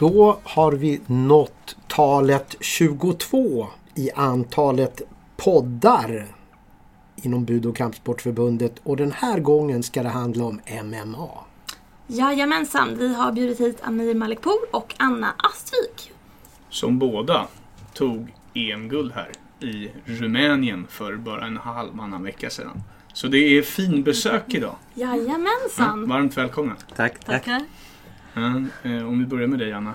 Då har vi nått talet 22 i antalet poddar inom Bud och kampsportförbundet och den här gången ska det handla om MMA. Jajamensan, vi har bjudit hit Amir Malikpour och Anna Astvik. Som båda tog EM-guld här i Rumänien för bara en halvannan vecka sedan. Så det är fin besök idag. Jajamensan! Ja, varmt välkomna. Tack, tack. Tackar. Ja, eh, om vi börjar med dig Anna.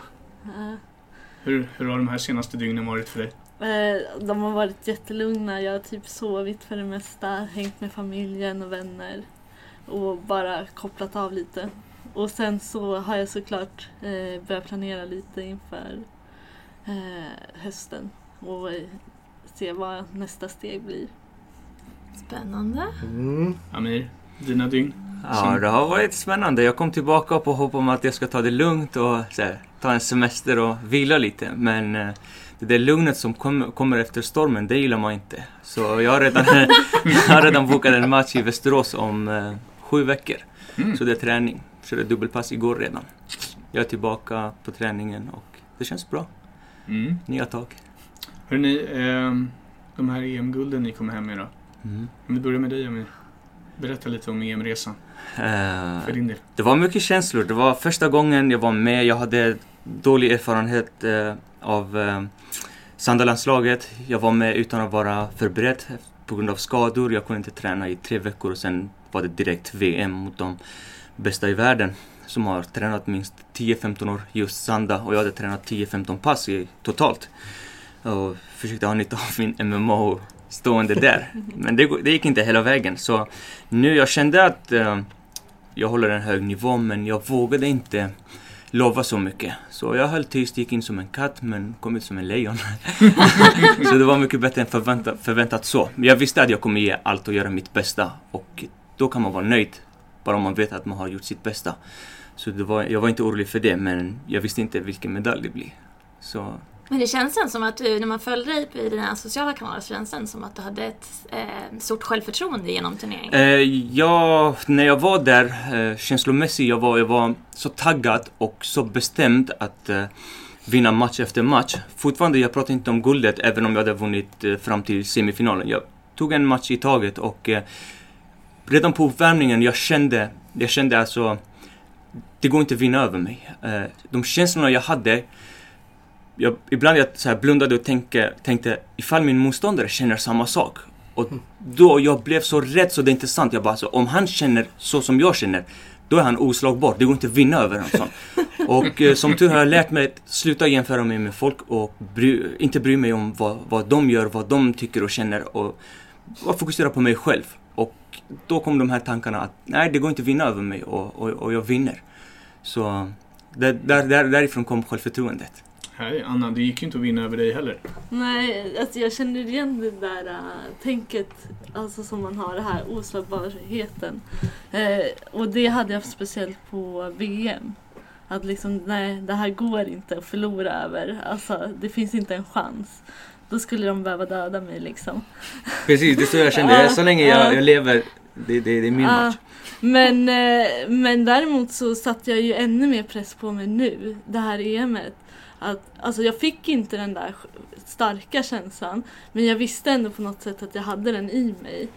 Hur, hur har de här senaste dygnen varit för dig? Eh, De har varit jättelugna. Jag har typ sovit för det mesta, hängt med familjen och vänner och bara kopplat av lite. Och sen så har jag såklart eh, börjat planera lite inför eh, hösten och se vad nästa steg blir. Spännande. Mm. Amir, dina dygn? Ja, det har varit spännande. Jag kom tillbaka på hopp om att jag ska ta det lugnt och här, ta en semester och vila lite. Men eh, det där lugnet som kom, kommer efter stormen, det gillar man inte. Så jag har redan, jag har redan bokat en match i Västerås om eh, sju veckor. Mm. Så det är träning. Så det är dubbelpass igår redan. Jag är tillbaka på träningen och det känns bra. Mm. Nya tag. Hörrni, eh, de här EM-gulden ni kom hem med då? Mm. Om vi börjar med dig Amir. Berätta lite om EM-resan Del. Det var mycket känslor. Det var första gången jag var med. Jag hade dålig erfarenhet eh, av eh, Sandalandslaget. Jag var med utan att vara förberedd på grund av skador. Jag kunde inte träna i tre veckor och sen var det direkt VM mot de bästa i världen som har tränat minst 10-15 år just Sanda och jag hade tränat 10-15 pass i, totalt. Och försökte ha nytta av min MMA och stående där. Men det, det gick inte hela vägen. Så nu jag kände att eh, jag håller en hög nivå men jag vågade inte lova så mycket. Så jag höll tyst, gick in som en katt men kom ut som en lejon. så det var mycket bättre än förväntat, förväntat så. Men jag visste att jag kommer ge allt och göra mitt bästa och då kan man vara nöjd. Bara om man vet att man har gjort sitt bästa. Så var, jag var inte orolig för det men jag visste inte vilken medalj det blir. Så men det känns sen som att du, när man följde dig i dina sociala kanaler, så känns det som att du hade ett eh, stort självförtroende genom turneringen. Eh, ja, när jag var där eh, känslomässigt, jag var, jag var så taggad och så bestämd att eh, vinna match efter match. Fortfarande, jag pratar inte om guldet även om jag hade vunnit eh, fram till semifinalen. Jag tog en match i taget och eh, redan på uppvärmningen jag kände, jag kände alltså det går inte att vinna över mig. Eh, de känslorna jag hade jag, ibland jag så här blundade och tänkte, tänkte ifall min motståndare känner samma sak. Och då jag blev så rädd så det är inte sant. Jag bara, alltså, om han känner så som jag känner, då är han oslagbar. Det går inte att vinna över en sån. Och eh, som tur har jag lärt mig att sluta jämföra mig med folk och bry, inte bry mig om vad, vad de gör, vad de tycker och känner och, och fokusera på mig själv. Och då kom de här tankarna att nej, det går inte att vinna över mig och, och, och jag vinner. Så där, där, därifrån kom självförtroendet. Hej Anna, det gick ju inte att vinna över dig heller. Nej, alltså jag känner igen det där uh, tänket alltså som man har, det här oslagbarheten. Eh, och det hade jag speciellt på VM. Att liksom, nej, det här går inte att förlora över. Alltså, det finns inte en chans. Då skulle de behöva döda mig liksom. Precis, det är så jag kände. Så länge ja. jag, jag lever, det, det, det är min match. Men, eh, men däremot så satte jag ju ännu mer press på mig nu, det här EMet. Att, alltså jag fick inte den där starka känslan, men jag visste ändå på något sätt att jag hade den i mig.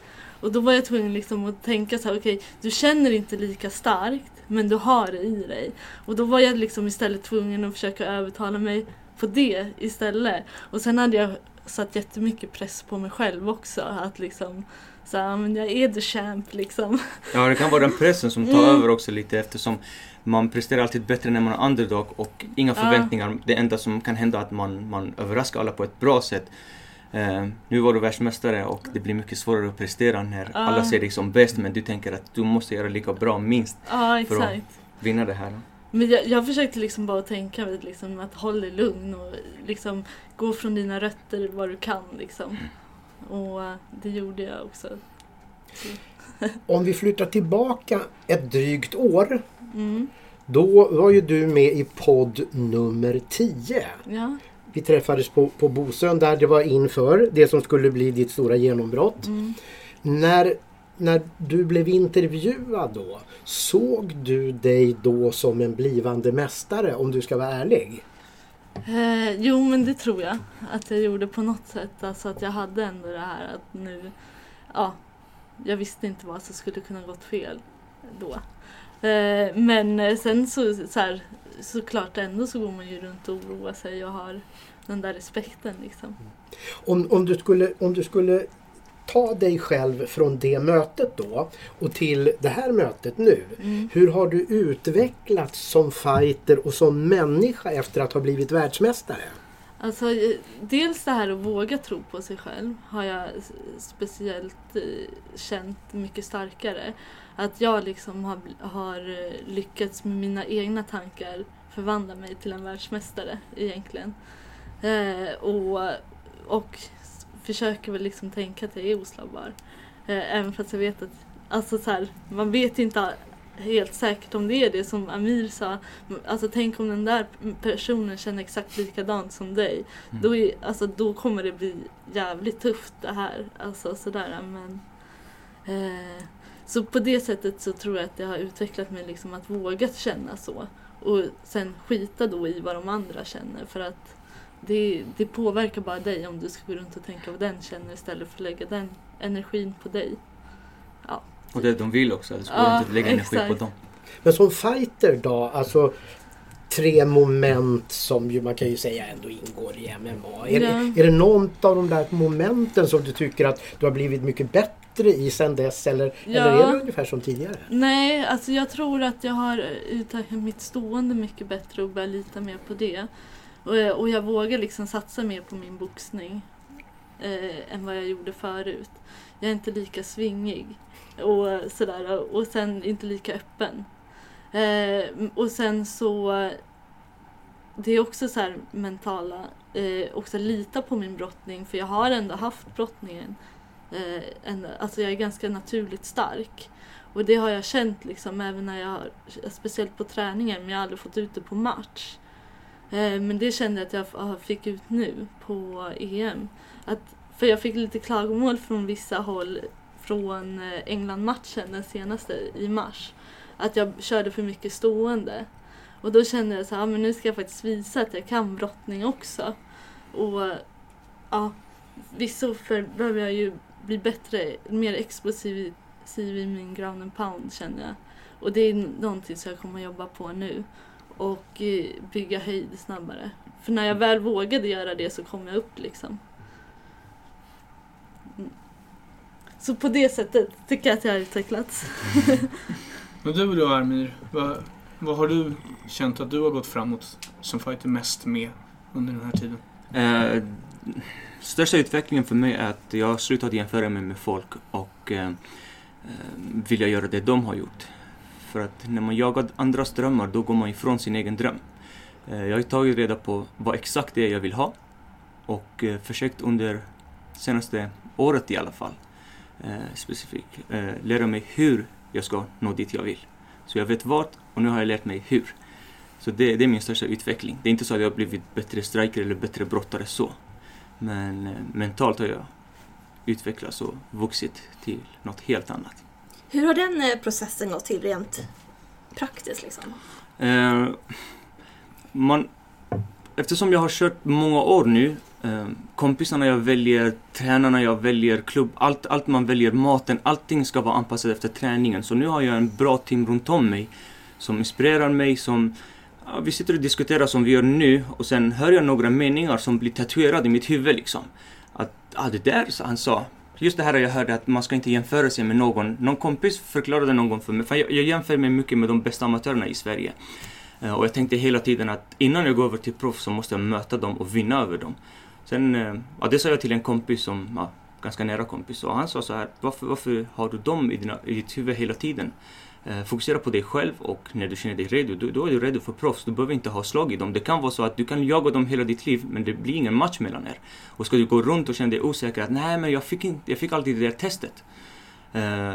Och då var jag tvungen liksom att tänka så här, okej, du känner inte lika starkt, men du har det i dig. Och då var jag liksom istället tvungen att försöka övertala mig på det istället. Och sen hade jag satt jättemycket press på mig själv också, att liksom så här, men jag är the champ liksom. Ja, det kan vara den pressen som tar Mm. över också lite eftersom man presterar alltid bättre när man är underdog och inga Ja. förväntningar. Det enda som kan hända är att man, man överraskar alla på ett bra sätt. Eh, nu var du världsmästare och det blir mycket svårare att prestera när Ja. alla ser dig som bäst men du tänker att du måste göra lika bra minst Ja, För att- vinna det här. Men jag, jag försökte liksom bara tänka vid liksom att håll dig lugn och liksom gå från dina rötter vad du kan liksom. Och det gjorde jag också. Så, Om vi flyttar tillbaka ett drygt år. mm, Då var ju du med i podd nummer 10. ja. Vi träffades på, på Bosön där det var inför det som skulle bli ditt stora genombrott. Mm, När när du blev intervjuad då, såg du dig då som en blivande mästare om du ska vara ärlig? Eh, jo men det tror jag att jag gjorde på något sätt. Alltså att jag hade ändå det här att nu, ja, jag visste inte vad som skulle kunna gått fel då. Eh, men eh, sen så, så här, såklart ändå så går man ju runt och oroar sig och har den där respekten liksom. Om, om, du skulle, om du skulle ta dig själv från det mötet då och till det här mötet nu. Mm. Hur har du utvecklats som fighter och som människa efter att ha blivit världsmästare? Alltså, eh, dels det här att våga tro på sig själv har jag speciellt eh, känt mycket starkare. Att jag liksom har, har eh, lyckats med mina egna tankar förvandla mig till en världsmästare egentligen. Eh, och, och försöker väl liksom tänka att jag är oslagbar. Eh, även fast jag vet att, alltså så här, man vet inte helt säkert om det är det som Amir sa. Alltså tänk om den där personen känner exakt likadant som dig. Mm. Då, är, alltså, då kommer det bli jävligt tufft det här. Alltså sådär men... Eh, så på det sättet så tror jag att det har utvecklat mig liksom att våga känna så. Och sen skita då i vad de andra känner för att det, det påverkar bara dig om du ska gå runt och tänka vad den känner istället för att lägga den energin på dig. Och det de vill också. Alltså, Ja, ja, inte lägga energi exakt. på dem. Men som fighter då, alltså tre moment som ju man kan ju säga ändå ingår i MMA. Är, Ja. det, är det någon av de där momenten som du tycker att du har blivit mycket bättre i sen dess eller, Ja. eller är det ungefär som tidigare? Nej, alltså jag tror att jag har utvecklat mitt stående mycket bättre och börjat lita mer på det. Och jag, och jag vågar liksom satsa mer på min boxning eh, än vad jag gjorde förut. Jag är inte lika svingig och sådär och sen inte lika öppen. Eh, och sen så det är också så här mentala, eh, också lita på min brottning för jag har ändå haft brottningen. Eh, en, alltså jag är ganska naturligt stark. Och det har jag känt liksom även när jag har, speciellt på träningen, men jag har aldrig fått ut det på match. Eh, men det kände jag att jag ah, fick ut nu på EM. Att, för jag fick lite klagomål från vissa håll från eh, England-matchen, den senaste i mars. Att jag körde för mycket stående. Och då kände jag så här, ja, men nu ska jag faktiskt visa att jag kan brottning också. Och ja, vissa behöver jag ju bli bättre, mer explosiv i min ground and pound känner jag. Och det är någonting som jag kommer att jobba på nu. Och eh, bygga höjd snabbare. För när jag väl vågade göra det så kom jag upp liksom. Mm. Så på det sättet tycker jag att jag har utvecklats. Men du då Armir, vad, vad har du känt att du har gått framåt som fighter mest med under den här tiden? Eh, största utvecklingen för mig är att jag har slutat jämföra mig med folk och eh, eh, vilja göra det de har gjort. För att när man jagar andras drömmar då går man ifrån sin egen dröm. Eh, jag har tagit reda på vad exakt det är jag vill ha och eh, försökt under senaste året i alla fall eh, specifikt lära mig hur jag ska nå dit jag vill. Så jag vet vart och nu har jag lärt mig hur. Så det, det är min största utveckling. Det är inte så att jag har blivit bättre striker eller bättre brottare så. Men mentalt har jag utvecklats och vuxit till något helt annat. Hur har den eh, processen gått till rent praktiskt liksom? Eh, man, eftersom jag har kört många år nu, eh, kompisarna jag väljer, tränarna jag väljer, klubb, allt, allt man väljer, maten, allting ska vara anpassat efter träningen. Så nu har jag en bra team runt om mig som inspirerar mig, som ja, vi sitter och diskuterar som vi gör nu och sen hör jag några meningar som blir tatuerade i mitt huvud liksom. Att, ah, det där så han sa. Just det här jag hörde att man ska inte jämföra sig med någon. Någon kompis förklarade någon gång för mig, för jag, jag jämför mig mycket med de bästa amatörerna i Sverige. Eh, och jag tänkte hela tiden att innan jag går över till proffs så måste jag möta dem och vinna över dem. Sen, eh, ja, det sa jag till en kompis som, ja, ganska nära kompis, och han sa så här, varför, varför har du dem i, dina, i ditt huvud hela tiden? Eh, fokusera på dig själv och när du känner dig redo, då, då är du redo för proffs. Du behöver inte ha slag i dem. Det kan vara så att du kan jaga dem hela ditt liv, men det blir ingen match mellan er. Och ska du gå runt och känna dig osäker att nej, men jag fick, inte, jag fick alltid det där testet. Eh,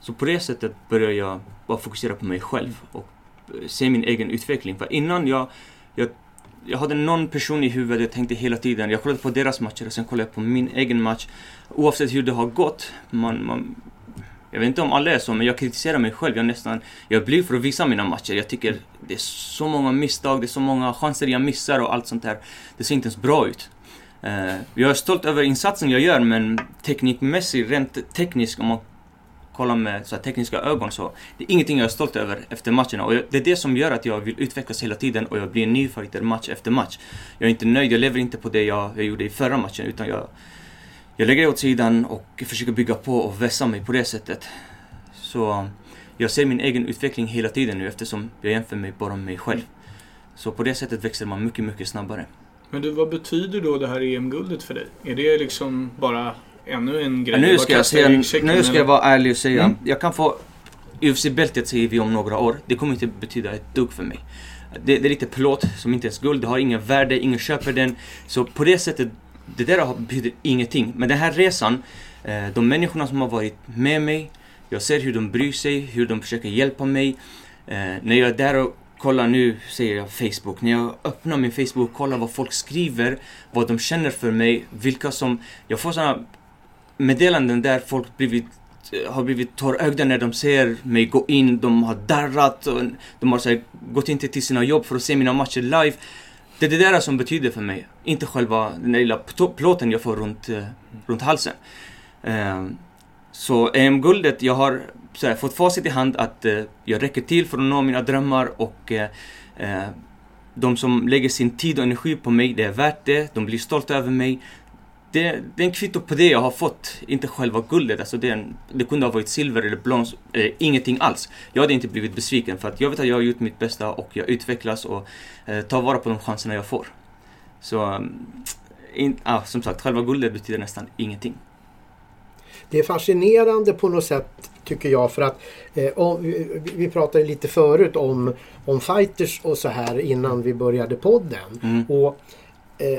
så på det sättet börjar jag bara fokusera på mig själv och eh, se min egen utveckling. För innan jag, jag, jag hade någon person i huvudet, jag tänkte hela tiden, jag kollade på deras matcher och sen kollade jag på min egen match. Oavsett hur det har gått, man, man, jag vet inte om alla är så, men jag kritiserar mig själv. Jag nästan, jag blir för att visa mina matcher. Jag tycker det är så många misstag, det är så många chanser jag missar och allt sånt där. Det ser inte ens bra ut. Uh, jag är stolt över insatsen jag gör, men teknikmässigt, rent tekniskt, om man kollar med så tekniska ögon så det är ingenting jag är stolt över efter matcherna. Och det är det som gör att jag vill utvecklas hela tiden och jag blir en ny fighter match efter match. Jag är inte nöjd, jag lever inte på det jag, jag gjorde i förra matchen utan jag, jag lägger det åt sidan och försöker bygga på och vässa mig på det sättet. Så jag ser min egen utveckling hela tiden nu eftersom jag jämför mig bara med mig själv. Så på det sättet växer man mycket, mycket snabbare. Men du, vad betyder då det här EM-guldet för dig? Är det liksom bara ännu en grej? nu ska, jag säga, nu ska jag vara ärlig och säga, mm. jag kan få UFC-bältet säger vi om några år. Det kommer inte betyda ett dugg för mig. Det, det är lite plåt som inte ens guld, det har ingen värde, ingen köper den. Så på det sättet, det där betyder ingenting. Men den här resan, eh, de människorna som har varit med mig, jag ser hur de bryr sig, hur de försöker hjälpa mig. Eh, när jag är där och kollar nu, säger jag Facebook, när jag öppnar min Facebook och kollar vad folk skriver, vad de känner för mig, vilka som... Jag får sådana meddelanden där folk blivit, eh, har blivit tårögda när de ser mig gå in. De har darrat och de har så här, gått in till sina jobb för att se mina matcher live. Det är det där som betyder för mig. Inte själva den där lilla plåten jag får runt, eh, runt halsen. Ehm, så EM-guldet, jag har så här, fått facit i hand att eh, jag räcker till för att nå mina drömmar och eh, de som lägger sin tid och energi på mig, det är värt det. De blir stolta över mig det, det är en kvitto på det jag har fått, inte själva guldet. Alltså det, en, det kunde ha varit silver eller brons, eh, ingenting alls. Jag hade inte blivit besviken för att jag vet att jag har gjort mitt bästa och jag utvecklas och eh, tar vara på de chanserna jag får. Så, mm, in, ah, som sagt, själva guldet betyder nästan ingenting. Det är fascinerande på något sätt tycker jag för att eh, om, vi pratade lite förut om, om fighters och så här innan vi började podden. Mm. Och eh,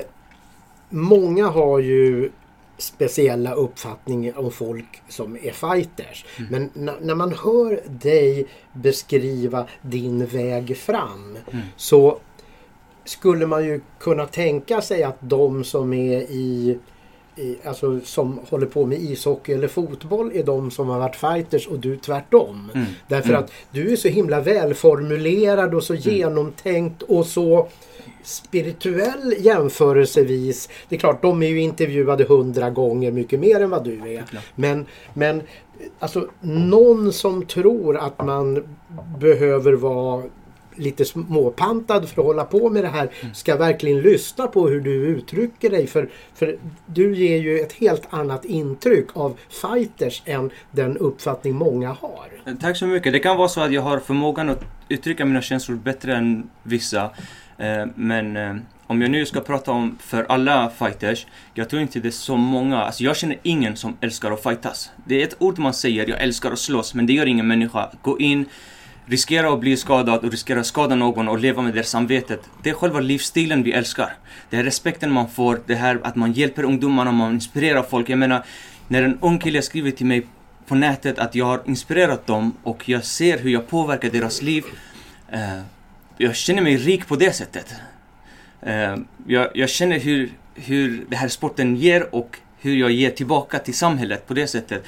många har ju speciella uppfattningar om folk som är fighters. Mm. Men när man hör dig beskriva din väg fram mm. så skulle man ju kunna tänka sig att de som är i, i, alltså som håller på med ishockey eller fotboll är de som har varit fighters och du tvärtom. Mm. Därför mm. att du är så himla välformulerad och så mm. genomtänkt och så spirituell jämförelsevis. Det är klart, de är ju intervjuade hundra gånger mycket mer än vad du är. Men, men alltså någon som tror att man behöver vara lite småpantad för att hålla på med det här ska verkligen lyssna på hur du uttrycker dig. För, för du ger ju ett helt annat intryck av fighters än den uppfattning många har. Tack så mycket. Det kan vara så att jag har förmågan att uttrycka mina känslor bättre än vissa. Eh, men eh, om jag nu ska prata om för alla fighters, jag tror inte det är så många, alltså jag känner ingen som älskar att fightas. Det är ett ord man säger, jag älskar att slåss, men det gör ingen människa. Gå in, riskera att bli skadad och riskera att skada någon och leva med det samvetet. Det är själva livsstilen vi älskar. Det är respekten man får, det här att man hjälper ungdomarna, man inspirerar folk. Jag menar, när en ung kille skriver till mig på nätet att jag har inspirerat dem och jag ser hur jag påverkar deras liv. Eh, jag känner mig rik på det sättet. Eh, jag, jag, känner hur, hur den här sporten ger och hur jag ger tillbaka till samhället på det sättet.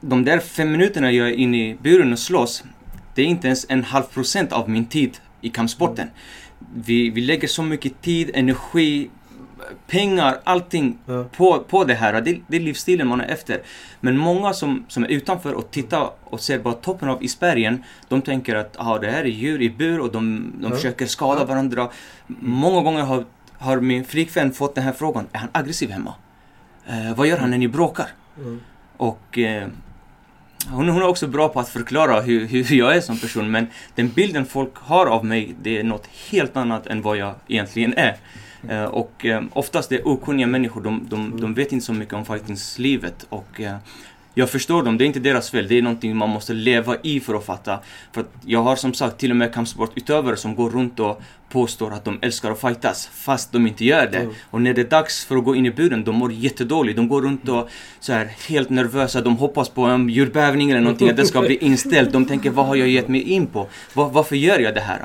De där fem minuterna jag är inne i buren och slåss, det är inte ens en halv procent av min tid i kampsporten. Vi, vi lägger så mycket tid, energi, pengar, allting ja. på, på det här. Det, det är livsstilen man är efter. Men många som, som är utanför och tittar och ser bara toppen av isbergen, de tänker att ah, det här är djur i bur och de, de ja. försöker skada varandra. Många gånger har, har min flickvän fått den här frågan, är han aggressiv hemma? Eh, vad gör han när ni bråkar? Mm. Och eh, hon, hon är också bra på att förklara hur, hur jag är som person men den bilden folk har av mig, det är något helt annat än vad jag egentligen är. Uh, och uh, oftast är okunniga människor, de, de, de vet inte så mycket om fightingslivet. Och uh, jag förstår dem, det är inte deras fel. Det är någonting man måste leva i för att fatta. För att jag har som sagt till och med kampsportutövare som går runt och påstår att de älskar att fightas fast de inte gör det. Mm. Och när det är dags för att gå in i buren, de mår jättedåligt. De går runt och så här helt nervösa. De hoppas på en djurbävning eller någonting, att det ska bli inställt. De tänker, vad har jag gett mig in på? Var, varför gör jag det här?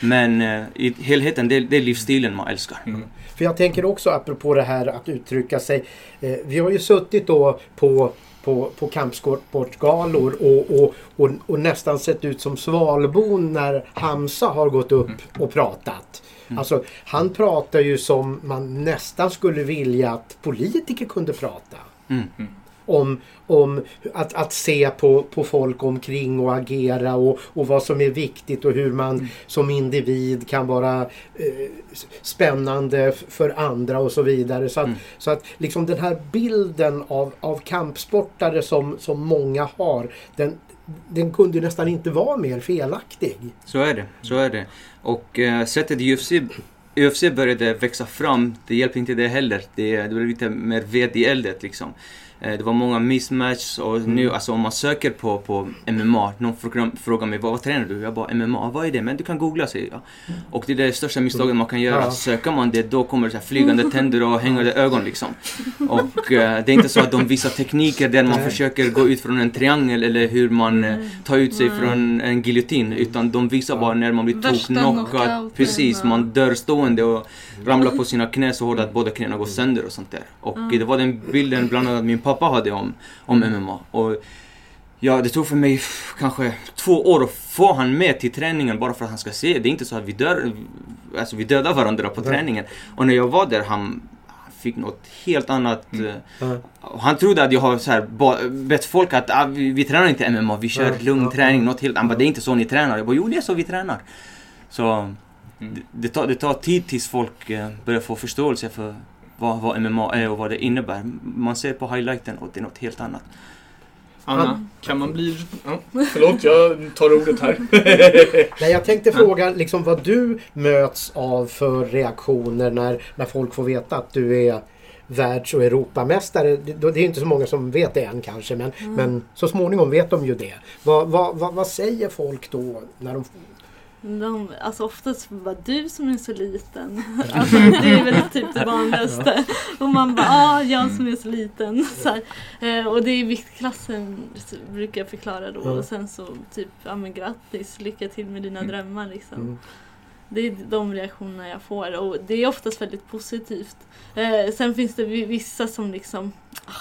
Men uh, i helheten, det, det, är livsstilen man älskar. Mm. För jag tänker också apropå det här att uttrycka sig. Eh, vi har ju suttit då på på, på kampsportgalor och, och, och, och nästan sett ut som Svalbon när Hamza har gått upp och pratat. Alltså, han pratar ju som man nästan skulle vilja att politiker kunde prata. Mm. Om, om att, att se på, på folk omkring och agera och, och vad som är viktigt och hur man som individ kan vara eh, spännande för andra och så vidare. Så att, så att liksom den här bilden av, av kampsportare som, som många har, den, den kunde nästan inte vara mer felaktig. Så är det, så är det. Och eh, sättet UFC, UFC började växa fram, det hjälpte inte det heller. Det, det blev lite mer ved i eldet liksom. Eh, det var många mismatch och nu, alltså om man söker på, på MMA, någon frågar, mig vad, vad tränar du? Jag bara MMA, vad är det? Men du kan googla säger jag. Och det är det största misstaget man kan göra. Ja. Söker man det, då kommer det så här flygande tänder och hängande ögon liksom. Och eh, det är inte så att de visar tekniker där man Nej. försöker gå ut från en triangel eller hur man eh, tar ut sig Nej. från en giljotin. Utan de visar bara när man blir toknockad. Precis, man dör stående och ramlar på sina knän så hårt att båda knäna går sönder och sånt där. Och det var den bilden bland annat min pappa hade om, om MMA. Och Ja, det tog för mig kanske två år att få han med till träningen bara för att han ska se. Det är inte så att vi dör, alltså vi dödar varandra på träningen. Och när jag var där, han, han fick något helt annat. Ja. och Han trodde att jag har så här, bett folk att ah, vi, vi tränar inte MMA, vi kör Ja, lugn träning, något helt annat. Det är inte så ni tränar. Jag bara, jo det är så vi tränar. Så det, det, tar, det tar tid tills folk eh, börjar få förståelse för vad, vad MMA är och vad det innebär. Man ser på highlighten och det är något helt annat. Anna, kan man bli... Ja, förlåt, jag tar ordet här. Nej, jag tänkte fråga liksom vad du möts av för reaktioner när, när folk får veta att du är världs och Europamästare. Det, det är inte så många som vet det än kanske men, men så småningom vet de ju det. Vad, vad, vad, vad säger folk då? När de, De, alltså oftast bara du som är så liten. Alltså, det är väl typ det vanligaste. Och man bara, ah, jag som är så liten. Så. Eh, och det är viktklassen brukar jag förklara då. Och sen så typ, ja men grattis, lycka till med dina drömmar liksom. Mm. Det är de reaktionerna jag får och det är oftast väldigt positivt. Eh, sen finns det vi- vissa som liksom, ah,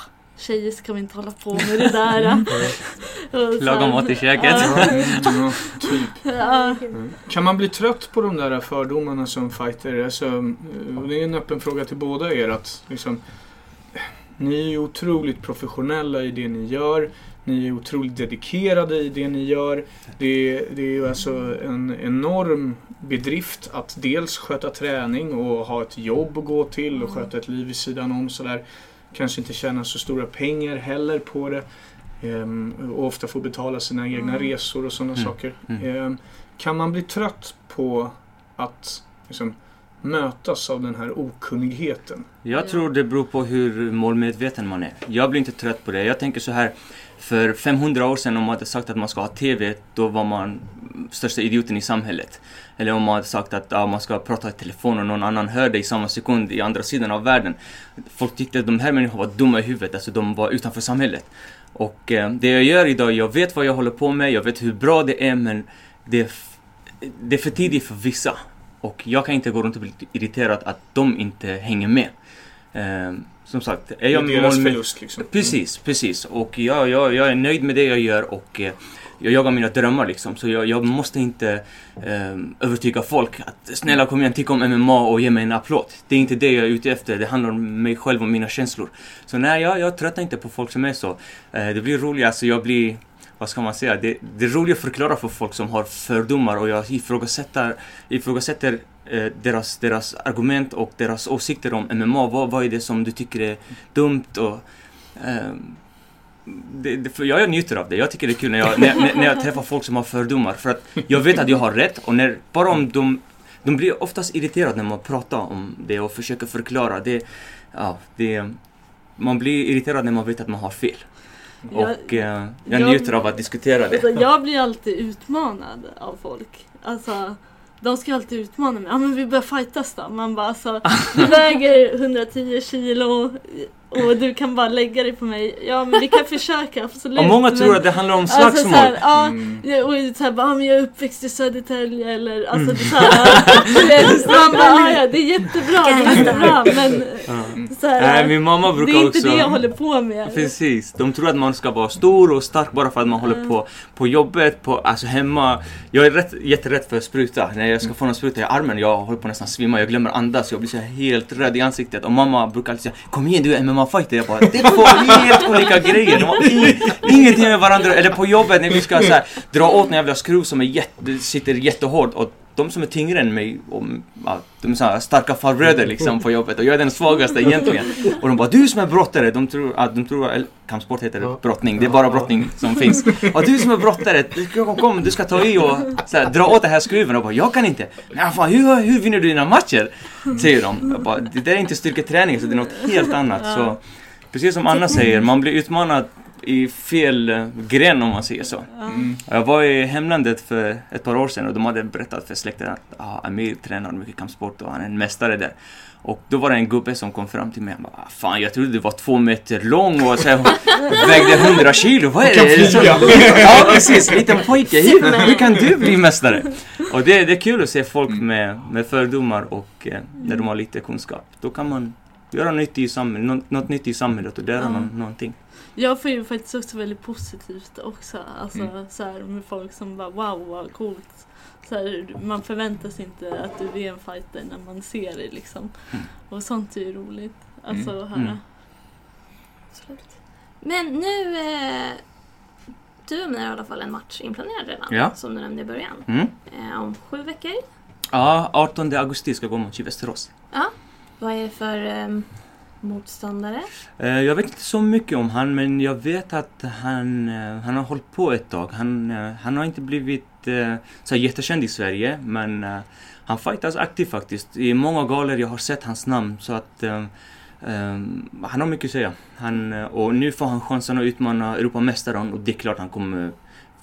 tjejer ska vi inte hålla på med det där. Laga här, mat i köket. Ja, typ. ja. Kan man bli trött på de där fördomarna som fighter? Alltså, det är en öppen fråga till båda er. Att, liksom, ni är ju otroligt professionella i det ni gör. Ni är otroligt dedikerade i det ni gör. Det är, det är ju alltså en enorm bedrift att dels sköta träning och ha ett jobb att gå till och sköta ett liv vid sidan om. Sådär. Kanske inte tjäna så stora pengar heller på det. Ehm, och ofta få betala sina egna Mm. resor och sådana Mm. saker. Mm. Ehm, kan man bli trött på att liksom, mötas av den här okunnigheten? Jag tror det beror på hur målmedveten man är. Jag blir inte trött på det. Jag tänker så här. För 500 år sedan om man hade sagt att man ska ha TV, då var man största idioten i samhället. Eller om man hade sagt att ja, man ska prata i telefon och någon annan hör dig i samma sekund i andra sidan av världen. Folk tyckte att de här människorna var dumma i huvudet, alltså de var utanför samhället. Och eh, det jag gör idag, jag vet vad jag håller på med, jag vet hur bra det är men det är, det är för tidigt för vissa. Och jag kan inte gå runt och bli irriterad att de inte hänger med. Eh, som sagt, är Det är jag deras målmed- förlust liksom. Precis, precis. Och jag, jag, jag är nöjd med det jag gör och eh, jag jagar mina drömmar liksom. Så jag, jag måste inte eh, övertyga folk att snälla kom igen, tycka om MMA och ge mig en applåd. Det är inte det jag är ute efter. Det handlar om mig själv och mina känslor. Så nej, jag, jag tröttnar inte på folk som är så. Eh, det blir roligt, alltså jag blir vad ska man säga? Det, det är roligt att förklara för folk som har fördomar och jag ifrågasätter, ifrågasätter eh, deras, deras argument och deras åsikter om MMA. Vad, vad är det som du tycker är dumt? Och, ehm, det, det, för jag njuter av det. Jag tycker det är kul när jag, när, när- när jag träffar folk som har fördomar. För att jag vet att jag har rätt och när, bara om de... De blir oftast irriterade när man pratar om det och försöker förklara. Det, ja, det, man blir irriterad när man vet att man har fel. Jag- Och eh, jag jag- njuter av att diskutera Alltså, det. jag blir alltid utmanad av folk. Alltså, de ska alltid utmana mig. Ja men vi börjar fightas då. Man bara alltså, du väger 110 kilo. Och du kan bara lägga dig på mig. Ja men vi kan försöka absolut. Och många men, tror att det handlar om Alltså slagsmål. såhär, ja, Mm. och såhär bara, ah, men jag är uppväxt i Södertälje eller alltså det såhär, man bara, ja det är jättebra, det är jättebra men Ja. såhär, Nej, min mamma det brukar är inte också... det jag håller på med. Precis, de tror att man ska vara stor och stark bara för att man håller Mm. på på jobbet, på, alltså hemma. Jag är rätt, jätterädd för spruta. När jag ska få någon spruta i armen, jag håller på nästan svimma, jag glömmer andas, jag blir så helt röd i ansiktet. Och mamma brukar alltid säga Kom igen du är MMA-fighter. Jag bara, det är två helt olika grejer. De har i, ingenting med varandra Eller på jobbet när vi ska så här, dra åt en jävla skruv som är jätte, sitter jättehårt. Och de som är tyngre än mig, och, ja, de är så starka farbröder liksom på jobbet och jag är den svagaste egentligen. Och de bara du som är brottare, de tror att de tror, eller kampsport heter det, Ja. brottning, det är bara brottning som finns. Och du som är brottare, du ska, kom, du ska ta i och så här, dra åt den här skruven och bara jag kan inte. Nej fan hur, hur vinner du dina matcher? Säger de. Jag bara, det där är inte styrketräning så det är något helt annat. Så, precis som Anna säger, man blir utmanad i fel gren om man säger så. Mm. Jag var i hemlandet för ett par år sedan och de hade berättat för släkten att ah, Amir tränar mycket kampsport och han är en mästare där. Och då var det en gubbe som kom fram till mig och bara, "Ah, Fan jag trodde du var två meter lång och så här, vägde 100 kilo, vad är det? Ja precis, liten pojke, hur, hur kan du bli mästare? Och det, det är kul att se folk med, med fördomar och eh, när de har lite kunskap. Då kan man göra nytt i samhället, något, nytt i samhället och lära någon, någonting. Jag får ju faktiskt också väldigt positivt också. Alltså Mm. så här, med folk som bara wow vad coolt. Så här, man förväntar sig inte att du är en fighter när man ser dig liksom. Mm. Och sånt är ju roligt. Alltså att höra. Mm. Absolut. Men nu... Eh, du och mig har i alla fall en match inplanerad redan. Ja. Som du nämnde i början. Mm. Eh, om sju veckor. Ja, 18 augusti ska jag gå mot i Västerås. Vad är det för eh, motståndare? Eh, jag vet inte så mycket om han, men jag vet att han, eh, han har hållit på ett tag. Han, eh, han har inte blivit så jättekänd i Sverige, men han fightas aktivt faktiskt. I många galor jag har sett hans namn, så att Um, han har mycket att säga. Han, och nu får han chansen att utmana Europamästaren och det är klart han kommer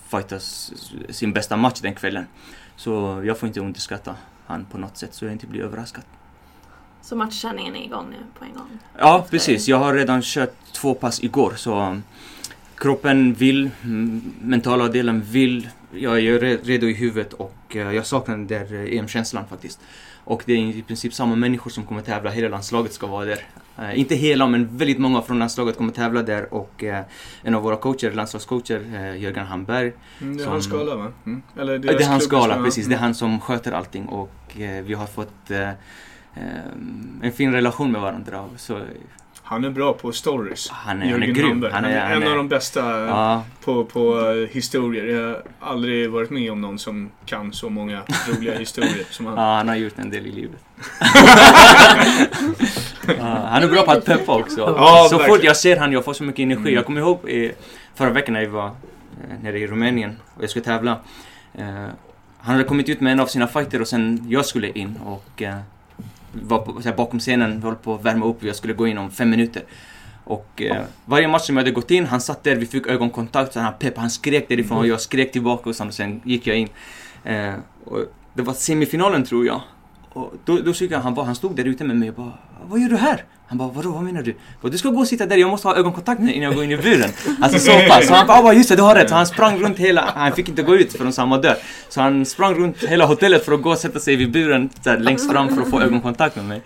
fightas sin bästa match den kvällen. Så jag får inte underskatta han på något sätt, så jag inte blir överraskad. Så matchträningen är igång nu på en gång. Ja, precis. Jag har redan kört två pass igår så um, kroppen vill, mm, mentala delen vill. Jag är re- redo i huvudet och eh, jag saknar den där eh, EM-känslan faktiskt. Och det är i princip samma människor som kommer tävla, hela landslaget ska vara där. Eh, inte hela, men väldigt många från landslaget kommer tävla där och eh, en av våra coacher, landslagscoacher, eh, Jörgen Hamberg. Mm, det är Som- hans skala va? Mm. Eller Det är hans skala, som- precis. Det är Mm. han som sköter allting och eh, vi har fått en fin relation med varandra. Så Han är bra på stories. han är, han är grym. Han är, han en är, av de bästa Ja, på, på eh, historier. Jag har aldrig varit med om någon som kan så många roliga historier som han. ja, han har gjort en del i livet. ja, han är bra på att peppa också. Ja, så verkligen. fort jag ser han, jag får så mycket energi. Mm. Jag kommer ihåg i, förra veckan när jag var eh, nere i Rumänien och jag skulle tävla. Eh, han hade kommit ut med en av sina fighter och sen jag skulle in och eh, var på, här, bakom scenen, höll på att värma upp. Jag skulle gå in om fem minuter. Och eh, varje match som jag hade gått in, han satt där, vi fick ögonkontakt, så han peppade, han skrek därifrån och jag skrek tillbaka och sen, och sen gick jag in. Eh, och det var semifinalen tror jag. Och då, då såg jag han, bara, han stod där ute med mig och bara Vad gör du här? Han bara vadå, vad menar du? Bara, du ska gå och sitta där, jag måste ha ögonkontakt med innan jag går in i buren. Alltså så pass. Så han bara, "Ah, just det, du har rätt. Så han sprang runt hela, han fick inte gå ut förrän han var död. Så han sprang runt hela hotellet för att gå och sätta sig vid buren här, längst fram för att få ögonkontakt med mig.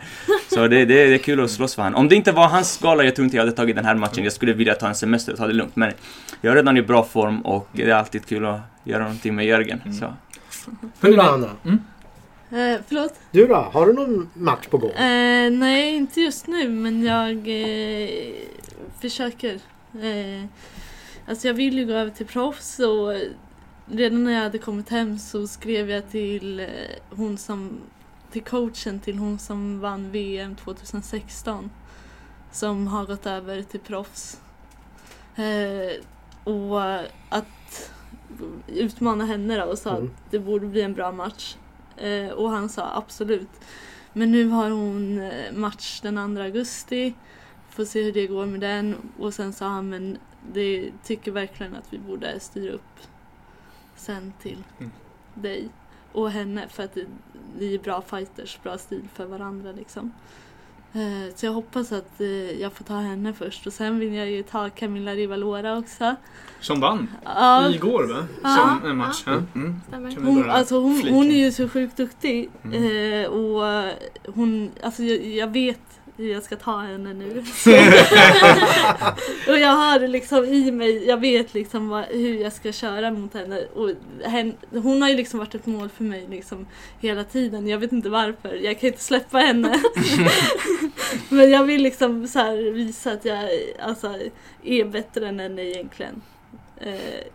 Så det, det, det är kul att slåss för honom. Om det inte var hans skala, jag tror inte jag hade tagit den här matchen. Jag skulle vilja ta en semester och ta det lugnt. Men jag är redan i bra form och det är alltid kul att göra någonting med Jörgen. Så. Du då Anna? Eh, förlåt? Du då? Har du någon match på gång? Eh, nej, inte just nu men jag eh, försöker. Eh, alltså jag vill ju gå över till proffs och redan när jag hade kommit hem så skrev jag till eh, hon som till coachen till hon som vann VM 2016 som har gått över till proffs. Eh, och att utmana henne då och sa Mm. att det borde bli en bra match. Eh, och han sa absolut. Men nu har hon eh, match den 2 augusti. Får se hur det går med den. Och sen sa han men det tycker verkligen att vi borde styra upp sen till Mm. dig och henne för att vi är bra fighters, bra stil för varandra liksom. Eh, Så jag hoppas att eh, jag får ta henne först och sen vill jag ju ta Camilla Rivalora också. Som vann Ja, igår va? Ja. Som en match. Ja. Mm. Hon, alltså hon, hon är ju så sjukt duktig Mm. eh, och hon, alltså jag, jag vet jag ska ta henne nu. och jag har liksom i mig, jag vet liksom vad, hur jag ska köra mot henne. Och hen, hon har ju liksom varit ett mål för mig liksom hela tiden. Jag vet inte varför, jag kan inte släppa henne. Men jag vill liksom så visa att jag alltså, är bättre än henne egentligen. Eh,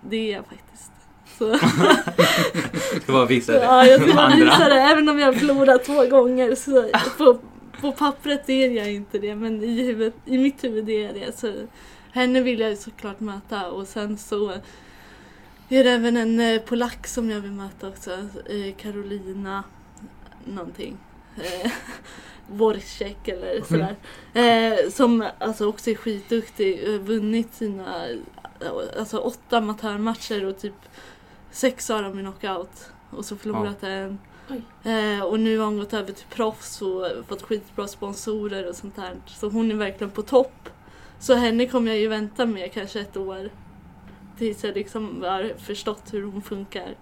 det är jag faktiskt. Så. Ska bara visa det. Ja, jag ska bara visa det. Även om jag har förlorat två gånger så på, på pappret är jag inte det. Men i, huvudet, i mitt huvud är jag det. Så henne vill jag såklart möta. Och sen så är det även en eh, polack som jag vill möta också. Eh, Carolina någonting. Eh, Borcek eller sådär. Eh, som alltså också är skitduktig. eh, Vunnit sina eh, alltså, åtta amatörmatcher och typ sex av dem i knockout. Och så förlorat en. Eh, och nu har hon gått över till proffs och fått skitbra sponsorer och sånt där. Så hon är verkligen på topp. Så henne kommer jag ju vänta med kanske ett år. Tills jag liksom har förstått hur hon funkar.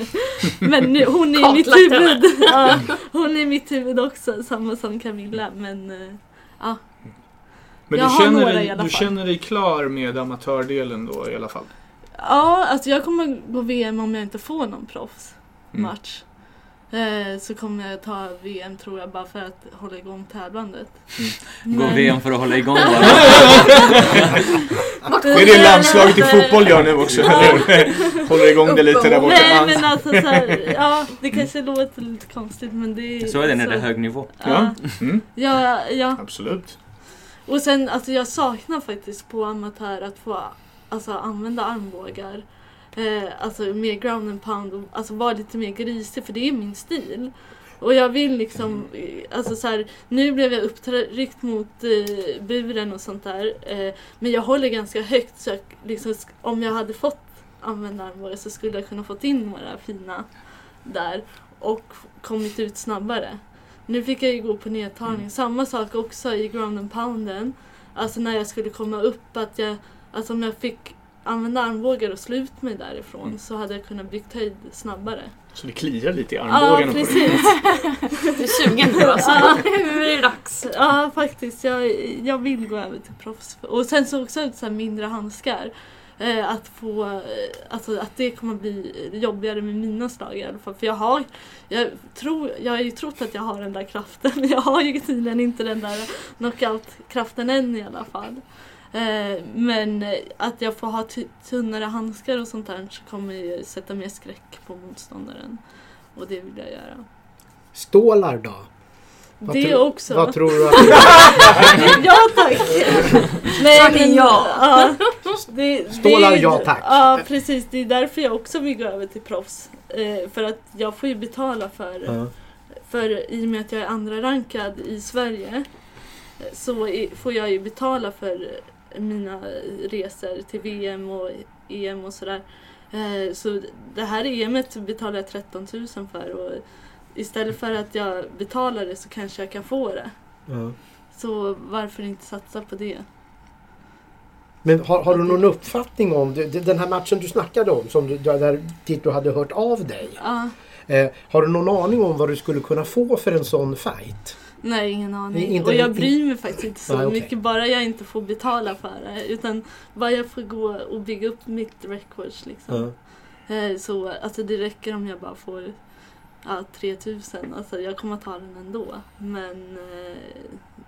Men nu, hon är i mitt huvud. Ja, hon är i mitt huvud också, samma som Camilla. Men eh, ja, Men Jag du känner, dig, du känner dig klar med amatördelen då i alla fall? Ja, alltså jag kommer gå VM om jag inte får någon proffsmatch. Eh, så kommer jag ta VM tror jag bara för att hålla igång tävlandet. Gå Men- VM för att hålla igång bara. Det är det landslaget i fotboll gör nu också. Håller igång det lite där borta. Nej men alltså så här, ja det kanske låter lite konstigt men det är Så är det när det är hög nivå. Ja. Mm, Ja, ja. absolut. Och sen alltså jag saknar faktiskt på amatör att få alltså, använda armbågar. Eh, alltså mer ground and pound och alltså vara lite mer grisig för det är min stil. Och jag vill liksom, eh, alltså så här, nu blev jag uppryckt mot eh, buren och sånt där. Eh, men jag håller ganska högt så jag, liksom, om jag hade fått använda armbågar så skulle jag kunna fått in några fina där och kommit ut snabbare. Nu fick jag ju gå på nedtagning. Samma sak också i ground and pounden. Alltså när jag skulle komma upp att jag, alltså om jag fick använda armbågar och slå ut mig därifrån Mm. så hade jag kunnat byggt höjd snabbare. Så det kliar lite i Ja, armbågarna dig. precis. Du är sugen nu alltså. Nu är det dags. Ja, faktiskt. Jag, jag vill gå över till proffs. Och sen så också så här mindre handskar. Eh, att få, eh, alltså att det kommer bli jobbigare med mina slag i alla fall. För jag har, jag tror, jag har ju trott att jag har den där kraften. Men jag har ju tydligen inte den där knockout-kraften än i alla fall. Eh, men eh, att jag får ha tunnare handskar och sånt där så kommer ju sätta mer skräck på motståndaren. Och det vill jag göra. Stålar då? Vad det också. Vad tror du att... ja tack! Nej, men, ja. ja det, Stålar, det ja, tack. Ja precis, det är därför jag också vill gå över till proffs. Eh, för att jag får ju betala för, Ja. för i och med att jag är andra rankad i Sverige så i- får jag ju betala för mina resor till VM och EM och sådär. Eh, så det här EMet betalar jag 13 000 för och istället för att jag betalar det så kanske jag kan få det. Ja. Så varför inte satsa på det? Men har, har du någon uppfattning om det- den här matchen du snackade om, som du, där, dit du hade hört av dig? Ja, Eh, har du någon aning om vad du skulle kunna få för en sån fight? Nej, ingen aning. Inte- och jag bryr mig faktiskt inte så Nej, okej. mycket, bara jag inte får betala för det. Utan bara jag får gå och bygga upp mitt records liksom. Eh, Så alltså det räcker om jag bara får ja, 3000. Alltså jag kommer ta den ändå. Men eh,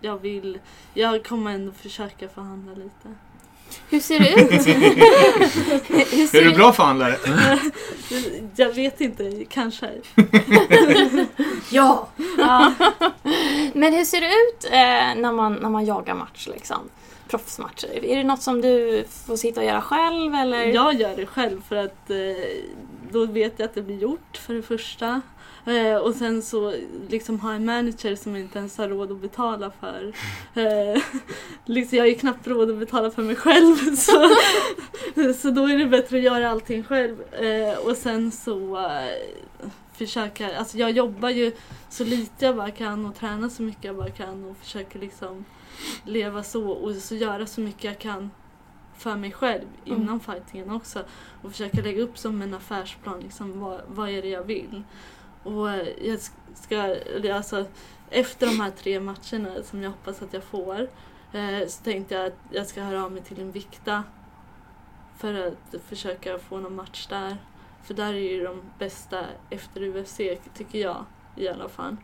jag vill, jag kommer ändå försöka förhandla lite. Hur ser det ut? Hur Är ser du bra förhandlare? Jag vet inte, kanske. Ja! Ja. Men hur ser det ut eh, när, man, när man jagar match liksom? Proffsmatcher. Är det något som du får sitta och göra själv eller? Jag gör det själv för att eh, då vet jag att det blir gjort för det första. Eh, och sen så liksom ha en manager som inte ens har råd att betala för. Eh, liksom, jag har ju knappt råd att betala för mig själv. Så, så då är det bättre att göra allting själv. Eh, och sen så eh, försöka, alltså jag jobbar ju så lite jag bara kan och tränar så mycket jag bara kan och försöker liksom leva så och så göra så mycket jag kan för mig själv Mm. innan fightingen också. Och försöka lägga upp som en affärsplan, liksom vad, vad är det jag vill. Och jag ska, alltså, efter de här tre matcherna som jag hoppas att jag får eh, så tänkte jag att jag ska höra av mig till en vikta för att försöka få någon match där. För där är ju de bästa efter UFC tycker jag i alla fall.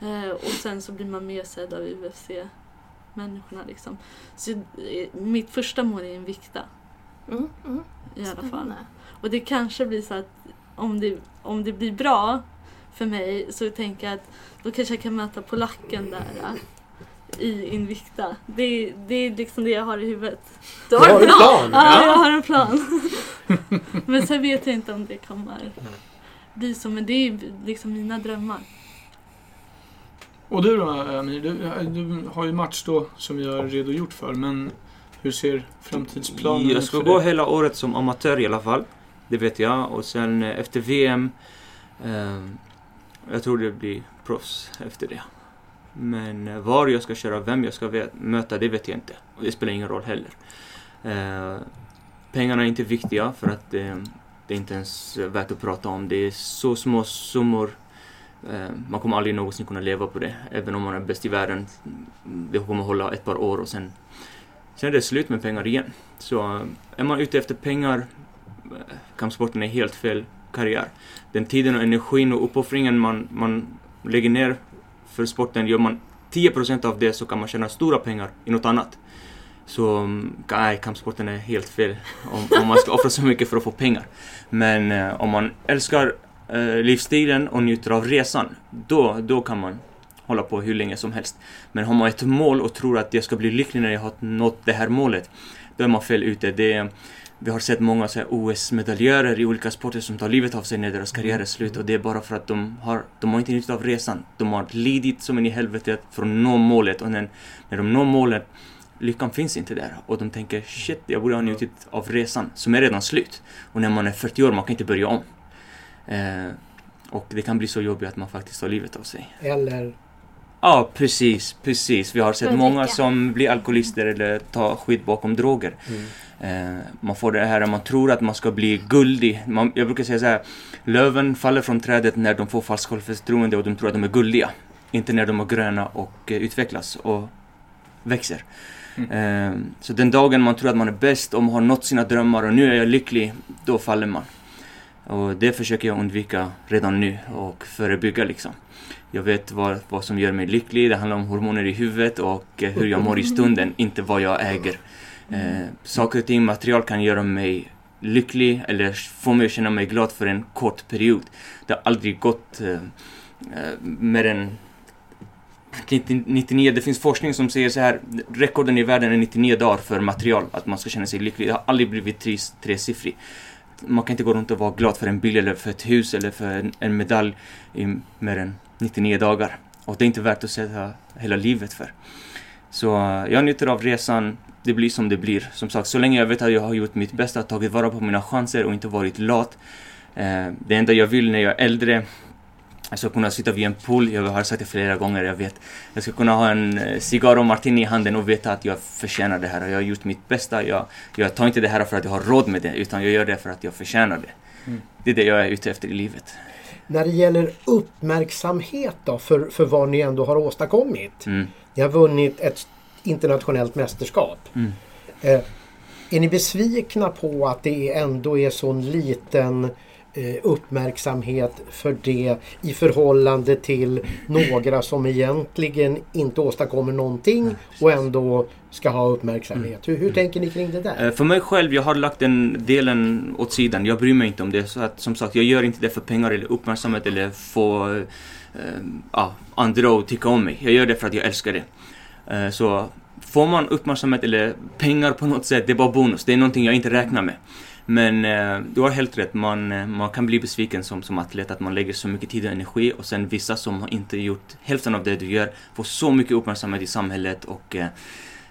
Eh, och sen så blir man mer sedd av UFC-människorna liksom. Så eh, mitt första mål är en vikta Mm, mm. i alla fall. Spännande. Och det kanske blir så att om det, om det blir bra för mig så tänker jag att då kanske jag kan möta polacken där äh, i Invicta. Det, det är liksom det jag har i huvudet. Du Du har har en plan! Ja, jag har en plan. men sen vet jag inte om det kommer bli så. Men det är liksom mina drömmar. Och du då Amir? Du, du har ju match då som vi har redogjort för. Men hur ser framtidsplanen Jag ut ska för gå hela året som amatör i alla fall. Det vet jag. Och sen eh, efter VM, eh, jag tror det blir proffs efter det. Men eh, var jag ska köra, vem jag ska möta, det vet jag inte. Och det spelar ingen roll heller. Eh, pengarna är inte viktiga för att eh, det är inte ens värt att prata om. Det är så små summor. Eh, man kommer aldrig någonsin kunna leva på det. Även om man är bäst i världen. Det kommer hålla ett par år och sen Sen är det slut med pengar igen. Så eh, är man ute efter pengar, eh, kampsporten är helt fel karriär. Den tiden och energin och uppoffringen man, man lägger ner för sporten, gör man 10% av det så kan man tjäna stora pengar i något annat. Så mm, nej, kampsporten är helt fel om, om man ska offra så mycket för att få pengar. Men eh, om man älskar eh, livsstilen och njuter av resan, då, då kan man hålla på hur länge som helst. Men har man ett mål och tror att jag ska bli lycklig när jag har nått det här målet, då är man fel ute. Det, vi har sett många så här OS-medaljörer i olika sporter som tar livet av sig när deras karriär är slut och det är bara för att de har, de har inte njutit av resan. De har lidit som en i helvetet för att nå målet och när, när de når målet, lyckan finns inte där och de tänker shit, jag borde ha njutit av resan som är redan slut. Och när man är 40 år, man kan inte börja om. Eh, och det kan bli så jobbigt att man faktiskt tar livet av sig. Eller Ja, precis, precis. Vi har sett Börja många som blir alkoholister eller tar skit bakom droger. Eh, man får det här att man tror att man ska bli guldig. Man, jag brukar säga så här, löven faller från trädet när de får falskt självförtroende och de tror att de är guldiga. Inte när de är gröna och eh, utvecklas och växer. Eh, så den dagen man tror att man är bäst och man har nått sina drömmar och nu är jag lycklig, då faller man. Och det försöker jag undvika redan nu och förebygga liksom. Jag vet vad, vad som gör mig lycklig, det handlar om hormoner i huvudet och eh, hur jag mår i stunden, inte vad jag äger. Eh, saker och ting, material kan göra mig lycklig eller få mig att känna mig glad för en kort period. Det har aldrig gått eh, eh mer än 99, det finns forskning som säger så här, rekorden i världen är 99 dagar för material, att man ska känna sig lycklig. Det har aldrig blivit tre, tresiffrig. Man kan inte gå runt och vara glad för en bil eller för ett hus eller för en, en medalj i mer än 99 dagar. Och det är inte värt att sätta hela livet för. Så eh, jag njuter av resan, det blir som det blir. Som sagt, så länge jag vet att jag har gjort mitt bästa, tagit vara på mina chanser och inte varit lat. Eh, det enda jag vill när jag är äldre, jag ska kunna sitta vid en pool, jag har sagt det flera gånger, jag vet. Jag ska kunna ha en eh, cigarr och martini i handen och veta att jag förtjänar det här jag har gjort mitt bästa. Jag, jag tar inte det här för att jag har råd med det, utan jag gör det för att jag förtjänar det. Mm. Det är det jag är ute efter i livet. när det gäller uppmärksamhet då för, för vad ni ändå har åstadkommit. Mm. Ni har vunnit ett internationellt mästerskap. Mm. Eh, är ni besvikna på att det ändå är sån liten uppmärksamhet för det i förhållande till några som egentligen inte åstadkommer någonting och ändå ska ha uppmärksamhet? Hur, hur tänker ni kring det där? Eh, För mig själv, jag har lagt den delen åt sidan. Jag bryr mig inte om det. Så att, som sagt, jag gör inte det för pengar eller uppmärksamhet eller få eh, ja, andra att tycka om mig. Jag gör det för att jag älskar det. Eh, så får man uppmärksamhet eller pengar på något sätt, det är bara bonus. Det är någonting jag inte räknar med. Men eh, du har helt rätt, man, eh, man kan bli besviken som, som atlet att man lägger så mycket tid och energi och sen vissa som har inte gjort hälften av det du gör får så mycket uppmärksamhet i samhället och eh,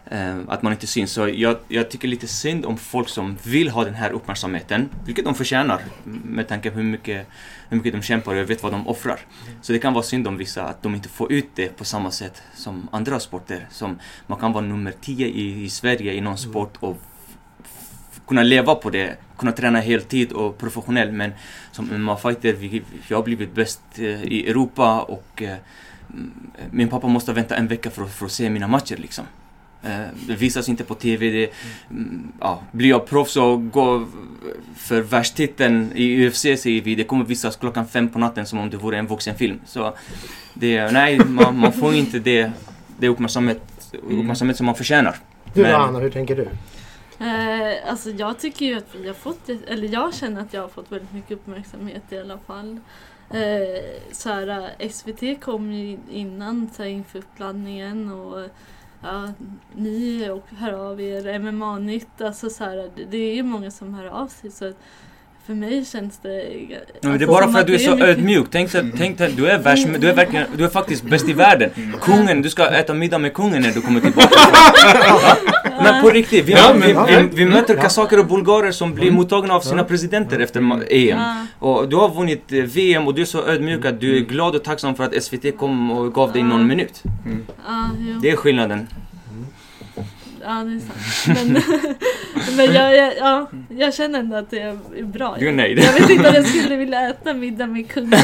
eh, att man inte syns. Så jag, jag tycker lite synd om folk som vill ha den här uppmärksamheten, vilket de förtjänar med tanke på hur mycket, hur mycket de kämpar och jag vet vad de offrar. Så det kan vara synd om vissa att de inte får ut det på samma sätt som andra sporter. Som man kan vara nummer 10 i, i Sverige i någon sport och kunna leva på det, kunna träna heltid och professionell men som MMA-fighter, vi- jag har blivit bäst eh, i Europa och eh, mm, min pappa måste vänta en vecka för, att- för att se mina matcher liksom. Eh, Det visas inte på TV. Det, mm, ja, blir jag proffs och går för världstiteln i UFC säger vi, det kommer visas klockan fem på natten som om det vore en vuxenfilm. Så det, nej, man, man får inte det, det uppmärksamhet, uppmärksamhet som man förtjänar. Du Men- Anna, hur tänker du? Eh, alltså jag tycker ju att vi har fått, eller jag känner att jag har fått väldigt mycket uppmärksamhet i alla fall. Eh, så här, eh, SVT kom ju innan så här, inför uppladdningen och ja, ni och hör av er, MMA-nytt, alltså så här, det, det är ju många som hör av sig så att för mig känns det... Ja, men det är alltså, bara för att du är så ödmjuk. Tänk, så- tänk, dig- du är världs, du är verkligen, du är faktiskt bäst i världen. Kungen, du ska äta middag med kungen när du kommer tillbaka. Men på riktigt, vi, Ja, vi, vi, vi möter kazaker och bulgarer som blir mottagna av sina presidenter efter EM. Ja. Och du har vunnit eh, VM och du är så ödmjuk att du är glad och tacksam för att SVT kom och gav dig någon minut. Det är skillnaden. Ja, det är sant. Men, men jag, jag, ja, jag känner ändå att det är bra. Du är nöjd. Jag vet inte om jag skulle vilja äta middag med kungen.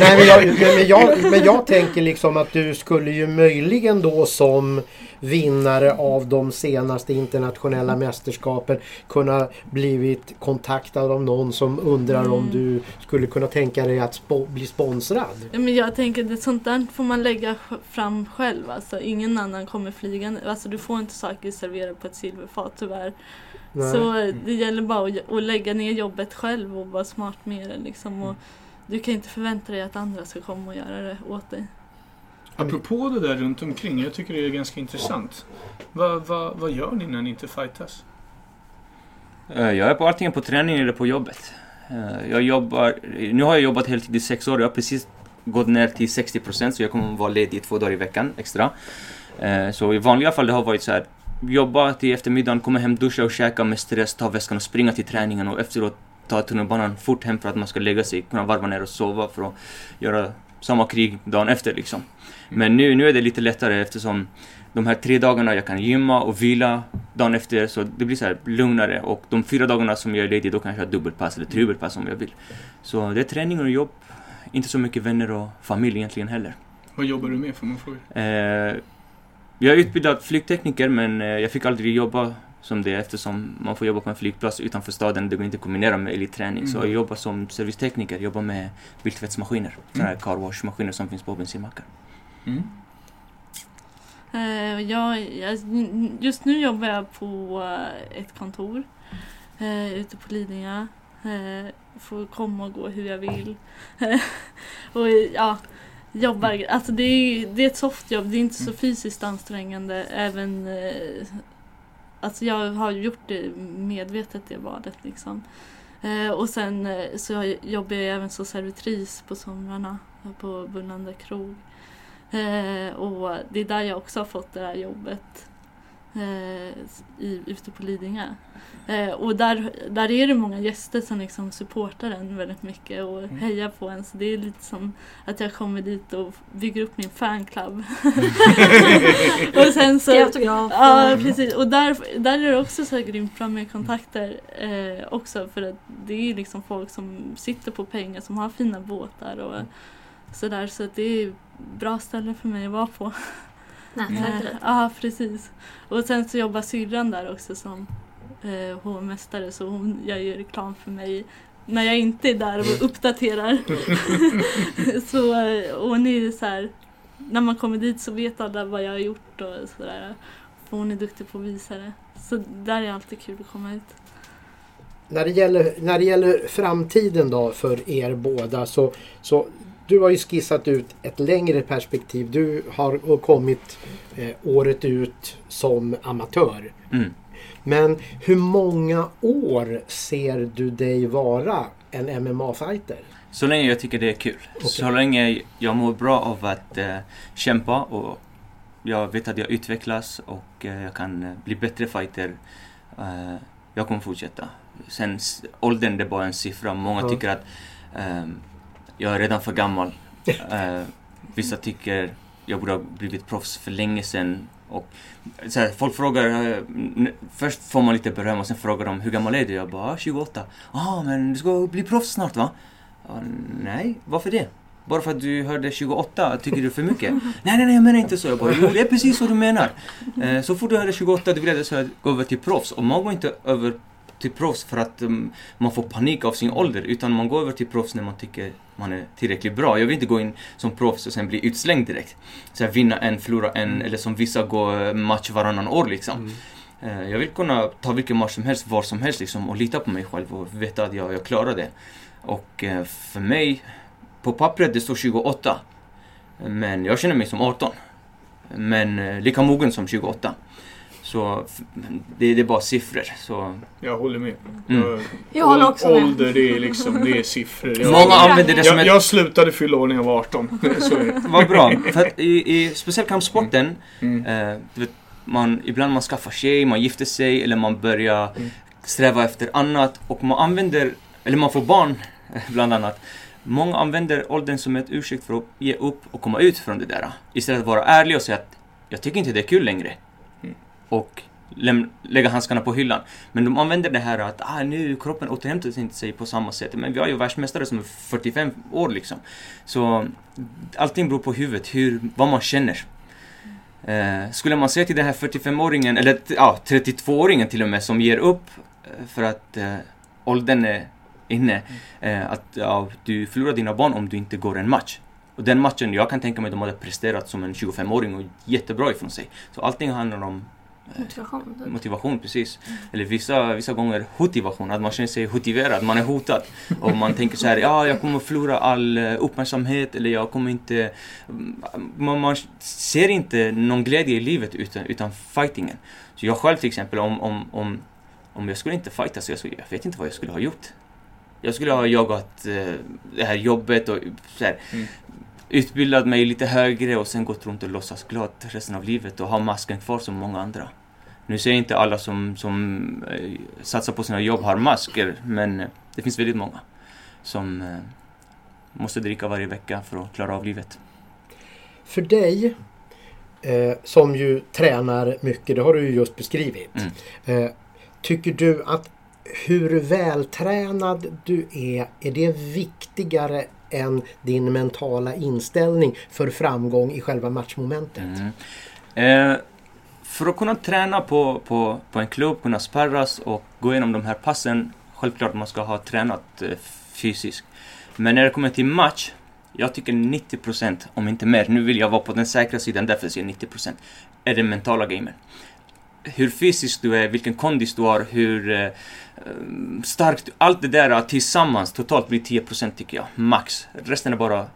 Nej, men, jag, men, men, jag, men jag tänker liksom att du skulle ju möjligen då som vinnare av de senaste internationella mästerskapen kunna blivit kontaktad av någon som undrar om du skulle kunna tänka dig att spo- bli sponsrad. Ja, Men jag tänker att sånt där får man lägga fram själv. Alltså, ingen annan kommer flygande. Alltså, du får inte saker serverade på ett silverfat tyvärr. Nej. Så eh, det gäller bara att, att lägga ner jobbet själv och vara smart med det. Liksom. Och du kan inte förvänta dig att andra ska komma och göra det åt dig. Apropå det där runt omkring, jag tycker det är ganska intressant. Vad, va, vad gör ni när ni inte fightas? Eh, jag är på antingen på träning eller på jobbet. Eh, jag jobbar, nu har jag jobbat heltid i sex år. Jag har precis gått ner till 60% så jag kommer vara ledig två dagar i veckan extra. Eh, så i vanliga fall det har varit så här. Jobba till eftermiddagen, komma hem, duscha och käka med stress, ta väskan och springa till träningen och efteråt ta tunnelbanan fort hem för att man ska lägga sig, kunna varva ner och sova för att göra samma krig dagen efter liksom. Men nu, nu är det lite lättare eftersom de här tre dagarna jag kan gymma och vila dagen efter så det blir så här lugnare och de fyra dagarna som jag är ledig då kan jag köra dubbelpass eller trippelpass om jag vill. Så det är träning och jobb, inte så mycket vänner och familj egentligen heller. Vad jobbar du med får man fråga? Eh, jag är utbildad flygtekniker men eh, jag fick aldrig jobba som det eftersom man får jobba på en flygplats utanför staden. Det går inte att kombinera med elitträning. Så Mm. jag jobbar som servicetekniker, jobbar med biltvättsmaskiner. Sådana här car wash-maskiner som finns på bensinmackar. Mm. Eh, jag, jag, just nu jobbar jag på eh, ett kontor eh, ute på Lidingö. Får komma och gå hur jag vill. och ja, jobbar. Alltså det är, det är ett softjobb, det är inte så fysiskt ansträngande. Även, alltså jag har gjort det medvetet det valet liksom. Och sen så jobbar jag även som servitris på somrarna på Bullande krog. Eh, och det är där jag också har fått det här jobbet. Eh, i, ute på Lidingö. Eh, och där, där är det många gäster som liksom supportar en väldigt mycket och Mm. hejar på en. Så det är lite som att jag kommer dit och bygger upp min fanclub. och sen så... Autograf. Ja, precis. Och där, där är det också så här grymt bra med kontakter eh, också. För att det är liksom folk som sitter på pengar, som har fina båtar och sådär. Så att det är bra ställe för mig att vara på. Nätverket Eh, lite. Ja, precis. Och sen så jobbar syrran där också som eh, hovmästare så hon gör ju reklam för mig när jag inte är där och uppdaterar. så, eh, och hon är ju så här, när man kommer dit så vet alla vad jag har gjort och sådär. För hon är duktig på att visa det. Så där är alltid kul att komma ut. När det gäller, när det gäller framtiden då för er båda så, så du har ju skissat ut ett längre perspektiv. Du har kommit eh, året ut som amatör. Mm. Men hur många år ser du dig vara en MMA-fighter? Så länge jag tycker det är kul. Så länge jag mår bra av att eh, kämpa och jag vet att jag utvecklas och eh, jag kan eh, bli bättre fighter. Eh, jag kommer fortsätta. Sen åldern det är bara en siffra. Många Ja. tycker att ehm, jag är redan för gammal. Eh, vissa tycker jag borde ha blivit proffs för länge sedan. Och, så här, folk frågar, eh, först får man lite beröm och sen frågar de hur gammal är du? Jag bara "Ah, 28. Ja, ah, men du ska bli proffs snart va? Ja, nej, varför det? Bara för att du hörde 28, tycker du för mycket? nej, nej, nej, jag menar inte så. Jag bara, jo, det är precis så du menar. Eh, så fort du hörde 28, du vill att jag ska gå över till proffs. Och man går inte över till proffs för att um, man får panik av sin ålder, utan man går över till proffs när man tycker man är tillräckligt bra. Jag vill inte gå in som proffs och sen bli utslängd direkt. Så här, vinna en, förlora en, eller som vissa går match varannan år liksom. Mm. Eh, Jag vill kunna ta vilken match som helst, var som helst liksom, och lita på mig själv och veta att jag, jag klarar det. Och eh, för mig, på pappret det står 28. Men jag känner mig som 18. Men eh, lika mogen som 28. Så det, det är bara siffror. Så, Jag håller med. Mm. Jag, Jag håller också med. Ålder, det är liksom, det är siffror. Jag, många använder det som jag, ett... jag slutade fylla år när jag var 18. Så är det. Vad bra. För att i, i speciellt kampsporten, Mm. eh, du vet, man, ibland man skaffar tjej, man gifter sig eller man börjar Mm. sträva efter annat och man använder, eller man får barn eh, bland annat. Många använder åldern som ett ursäkt för att ge upp och komma ut från det där. Istället för att vara ärlig och säga att jag tycker inte det är kul längre. Och lägga handskarna på hyllan. Men de använder det här att ah, nu kroppen återhämtar sig inte sig på samma sätt. Men vi har ju världsmästare som är 45 år liksom. Så allting beror på huvudet, hur, vad man känner. Eh, skulle man säga till den här 45-åringen, eller ja, 32-åringen till och med, som ger upp eh, för att eh, åldern är inne, eh, att ja, du förlorar dina barn om du inte går en match. Och den matchen, jag kan tänka mig att de hade presterat som en 25-åring och jättebra ifrån sig. Så allting handlar om Motivation. typ. motivation, precis. Eller vissa, vissa gånger motivation, att man känner sig motiverad, man är hotad. Och man tänker så här, ja jag kommer förlora all eh, uppmärksamhet eller jag kommer inte... Man, man ser inte någon glädje i livet utan, utan fightingen. Så jag själv till exempel, om, om, om, om jag skulle inte fighta så jag, skulle, jag vet inte vad jag skulle ha gjort. Jag skulle ha jagat eh, det här jobbet och så här, Mm. utbildat mig lite högre och sen gått runt och låtsas glad resten av livet och ha masken kvar som många andra. Nu säger jag inte alla som, som eh, satsar på sina jobb har masker, men eh, det finns väldigt många som eh, måste dricka varje vecka för att klara av livet. För dig eh, som ju tränar mycket, det har du ju just beskrivit. Mm. Eh, tycker du att hur vältränad du är, är det viktigare än din mentala inställning för framgång i själva matchmomentet? Mm. Eh, för att kunna träna på, på, på en klubb, kunna sparras och gå igenom de här passen, självklart man ska ha tränat eh, fysiskt. Men när det kommer till match, jag tycker 90% om inte mer, nu vill jag vara på den säkra sidan, därför säger jag 90%, är den mentala gamen. Hur fysisk du är, vilken kondis du har, hur eh, eh, stark du Allt det där tillsammans totalt blir 10% tycker jag, max. Resten är bara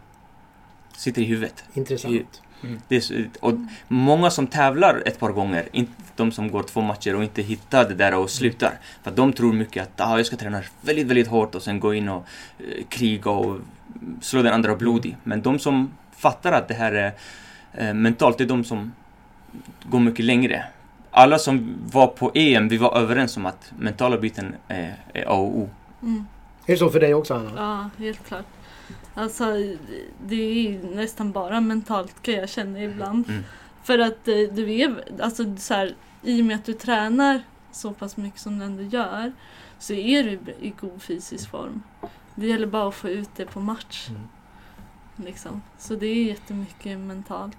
sitter i huvudet. Intressant. Det är, och många som tävlar ett par gånger, inte de som går två matcher och inte hittar det där och slutar. För att de tror mycket att ah, jag ska träna väldigt, väldigt hårt och sen gå in och eh, kriga och slå den andra blodig. Men de som fattar att det här är eh, mentalt, det är de som går mycket längre. Alla som var på EM, vi var överens om att mentala biten är, är A och O. Mm. Är det så för dig också Anna? Ja, helt klart. Alltså, det är ju nästan bara mentalt kan jag känna ibland. Mm. För att eh, du är, alltså så här, i och med att du tränar så pass mycket som du ändå gör så är du i god fysisk form. Det gäller bara att få ut det på match. Mm. Liksom. Så det är jättemycket mentalt.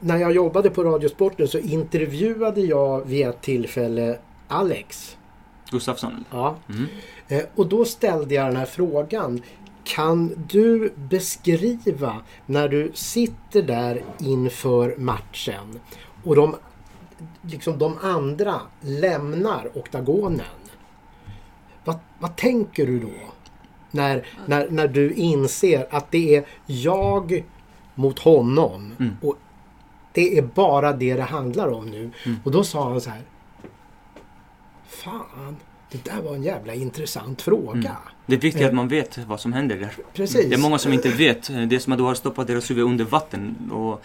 När jag jobbade på Radiosporten så intervjuade jag vid ett tillfälle Alex. Gustafsson. Ja. Mm. Eh, Och då ställde jag den här frågan. Kan du beskriva när du sitter där inför matchen och de, liksom de andra lämnar oktagonen. Vad, vad tänker du då? När, när, när du inser att det är jag mot honom Mm. och det är bara det det handlar om nu. Mm. Och då sa han så här. Fan, det där var en jävla intressant fråga. Mm. Det är viktigt att man vet vad som händer där. Precis. Det är många som inte vet. Det är som att du har stoppat deras huvud under vatten. Och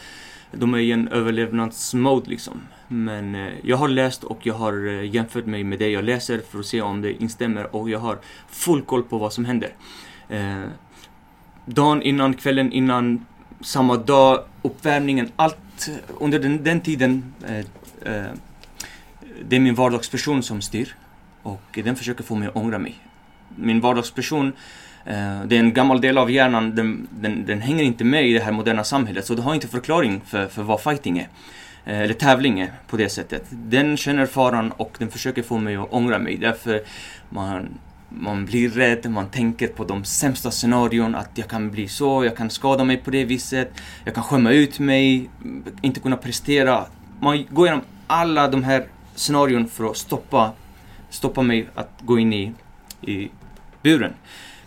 de är i en överlevnadsmode liksom. Men eh, jag har läst och jag har eh, jämfört mig med det jag läser för att se om det instämmer och jag har full koll på vad som händer. Eh, dagen innan, kvällen innan, samma dag, uppvärmningen, allt under den, den tiden. Eh, eh, det är min vardagsperson som styr och den försöker få mig att ångra mig. Min vardagsperson, eh, det är en gammal del av hjärnan, den, den, den, hänger inte med i det här moderna samhället så det har inte förklaring för, för vad fighting är. Eh, eller tävling är på det sättet. Den känner faran och den försöker få mig att ångra mig. Därför man man blir rädd, man tänker på de sämsta scenarion, att jag kan bli så, jag kan skada mig på det viset, jag kan skämma ut mig, inte kunna prestera. Man går igenom alla de här scenarion för att stoppa, stoppa mig att gå in i, i buren.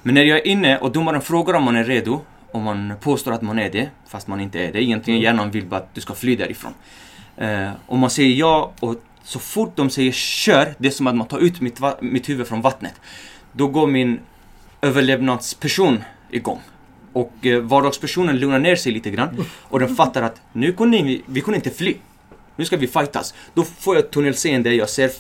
Men när jag är inne och domaren frågar om man är redo, och man påstår att man är det, fast man inte är det. Egentligen mm. hjärnan vill bara att du ska fly därifrån. Uh, och man säger ja och så fort de säger kör, det är som att man tar ut mitt, mitt huvud från vattnet då går min överlevnadsperson igång. Och eh, vardagspersonen lugnar ner sig lite grann och den fattar att nu kunde vi, vi kunde inte fly. Nu ska vi fightas. Då får jag tunnelseende, jag ser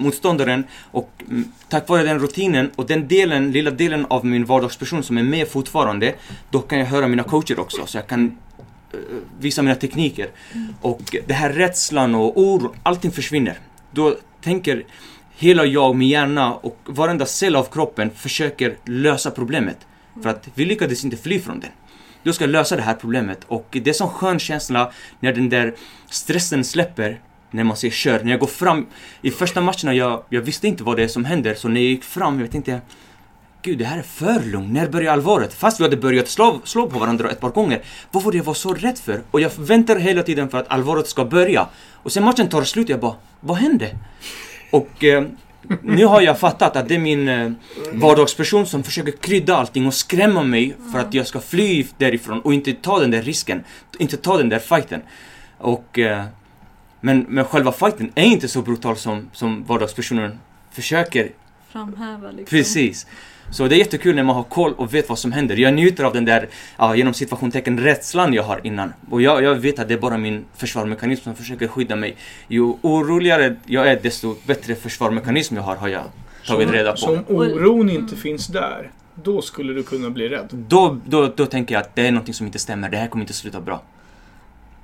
motståndaren och mm, tack vare den rutinen och den delen, lilla delen av min vardagsperson som är med fortfarande, då kan jag höra mina coacher också så jag kan eh, visa mina tekniker. Och det här rädslan och oro, allting försvinner. Då tänker hela jag, min hjärna och varenda cell av kroppen försöker lösa problemet. För att vi lyckades inte fly från den. Du ska lösa det här problemet och det är en sån skön känsla när den där stressen släpper när man ser kör. När jag går fram, i första matcherna jag, jag visste inte vad det är som händer så när jag gick fram, jag tänkte Gud, det här är för lugnt. När börjar allvaret? Fast vi hade börjat slå, slå på varandra ett par gånger. Vad var det jag var så rädd för? Och jag väntar hela tiden för att allvaret ska börja. Och sen matchen tar slut, jag bara, vad hände? Och eh, nu har jag fattat att det är min eh, vardagsperson som försöker krydda allting och skrämma mig för att jag ska fly därifrån och inte ta den där risken. Inte ta den där fighten. Och, eh, men, men själva fighten är inte så brutal som, som vardagspersonen försöker framhäva. Liksom. Precis. Så det är jättekul när man har koll och vet vad som händer. Jag njuter av den där, ja, genom situationstecken, rädslan jag har innan. Och jag, jag vet att det är bara min försvarsmekanism som försöker skydda mig. Ju oroligare jag är, desto bättre försvarsmekanism jag har, har jag tagit så, reda på. Så om oron inte finns där, då skulle du kunna bli rädd? Då, då, då tänker jag att det är någonting som inte stämmer. Det här kommer inte sluta bra.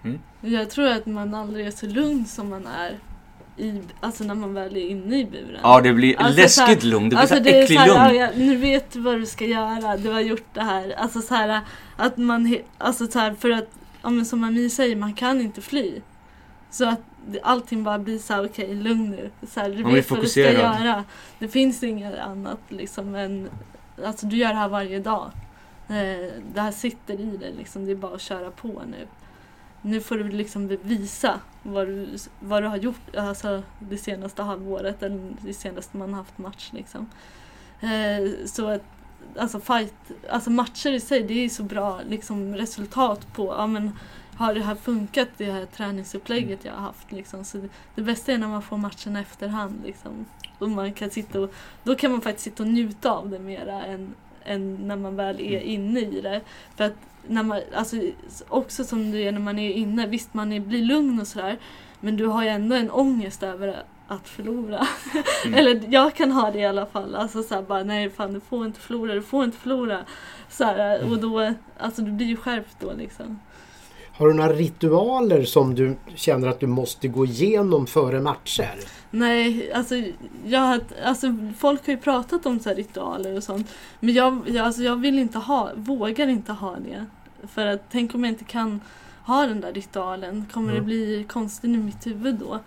Mm. Jag tror att man aldrig är så lugn som man är i, alltså när man väl är inne i buren. Ja, det blir alltså, läskigt lugn. Det blir alltså, så äcklig lugn. Ja, nu vet du vad du ska göra. Du har gjort det här. Alltså så här, att man, alltså så här, för att, ja, men som Ami säger, man kan inte fly. Så att allting bara blir så här, okej, okay, lugn nu. Så här, du man vet vad du ska göra. Det finns inget annat liksom än, alltså du gör det här varje dag. Eh, det här sitter i dig liksom, det är bara att köra på nu nu får du liksom visa vad du, vad du har gjort alltså det senaste halvåret eller det senaste man haft match. Liksom. Eh, så att, alltså, fight, alltså matcher i sig, det är så bra liksom, resultat på ja, men, har det här funkat, det här träningsupplägget jag har haft. Liksom. Så det, det bästa är när man får matchen efterhand. Liksom. Och man kan sitta och, då kan man faktiskt sitta och njuta av det mera än, än när man väl är mm. inne i det. För att när man, alltså, också som du är när man är inne, visst man är, blir lugn och sådär men du har ju ändå en ångest över att förlora. Mm. Eller jag kan ha det i alla fall. Alltså såhär bara nej fan du får inte förlora, du får inte förlora. Så här, och då, alltså du blir ju skärpt då liksom. Har du några ritualer som du känner att du måste gå igenom före matcher? Nej, alltså, jag, alltså folk har ju pratat om så ritualer och sånt. Men jag, jag, alltså, jag vill inte ha, vågar inte ha det. För att tänk om jag inte kan ha den där ritualen. Kommer mm. det bli konstigt i mitt huvud då?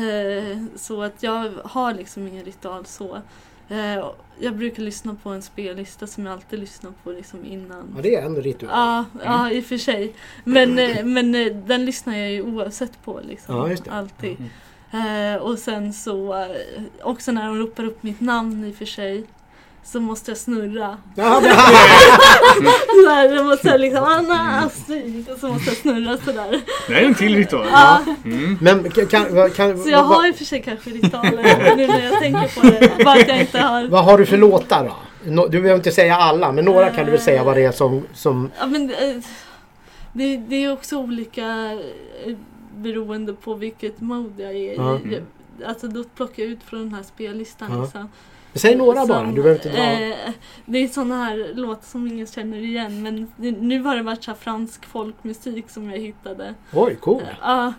Eh, så att jag har liksom ingen ritual så. Eh, jag brukar lyssna på en spellista som jag alltid lyssnar på liksom innan. Ja, det är en ritual. Ja, ja i och för sig. Men, eh, men den lyssnar jag ju oavsett på. Liksom, ja, just det. Alltid. Mm. Och sen så, också när de ropar upp mitt namn i och för sig så måste jag snurra. så här, jag måste liksom Anna Astrid och så måste jag snurra sådär. Det är en till ritual. Ja. Mm. Men kan, kan, så jag har i och för sig kanske ritualer nu när jag tänker på det. Bara att jag inte har. Vad har du för låtar då? Du behöver inte säga alla men några kan du väl säga vad det är som... som... Ja, men, det, det är också olika eh, beroende på vilket mode jag är i. Jag- Alltså då plockar jag ut från den här spellistan Ja. liksom. Säg några bara, Som, du behöver inte dra. eh, Det är såna här låtar som ingen känner igen men nu har det varit så fransk folkmusik som jag hittade. Oj, cool. Ja,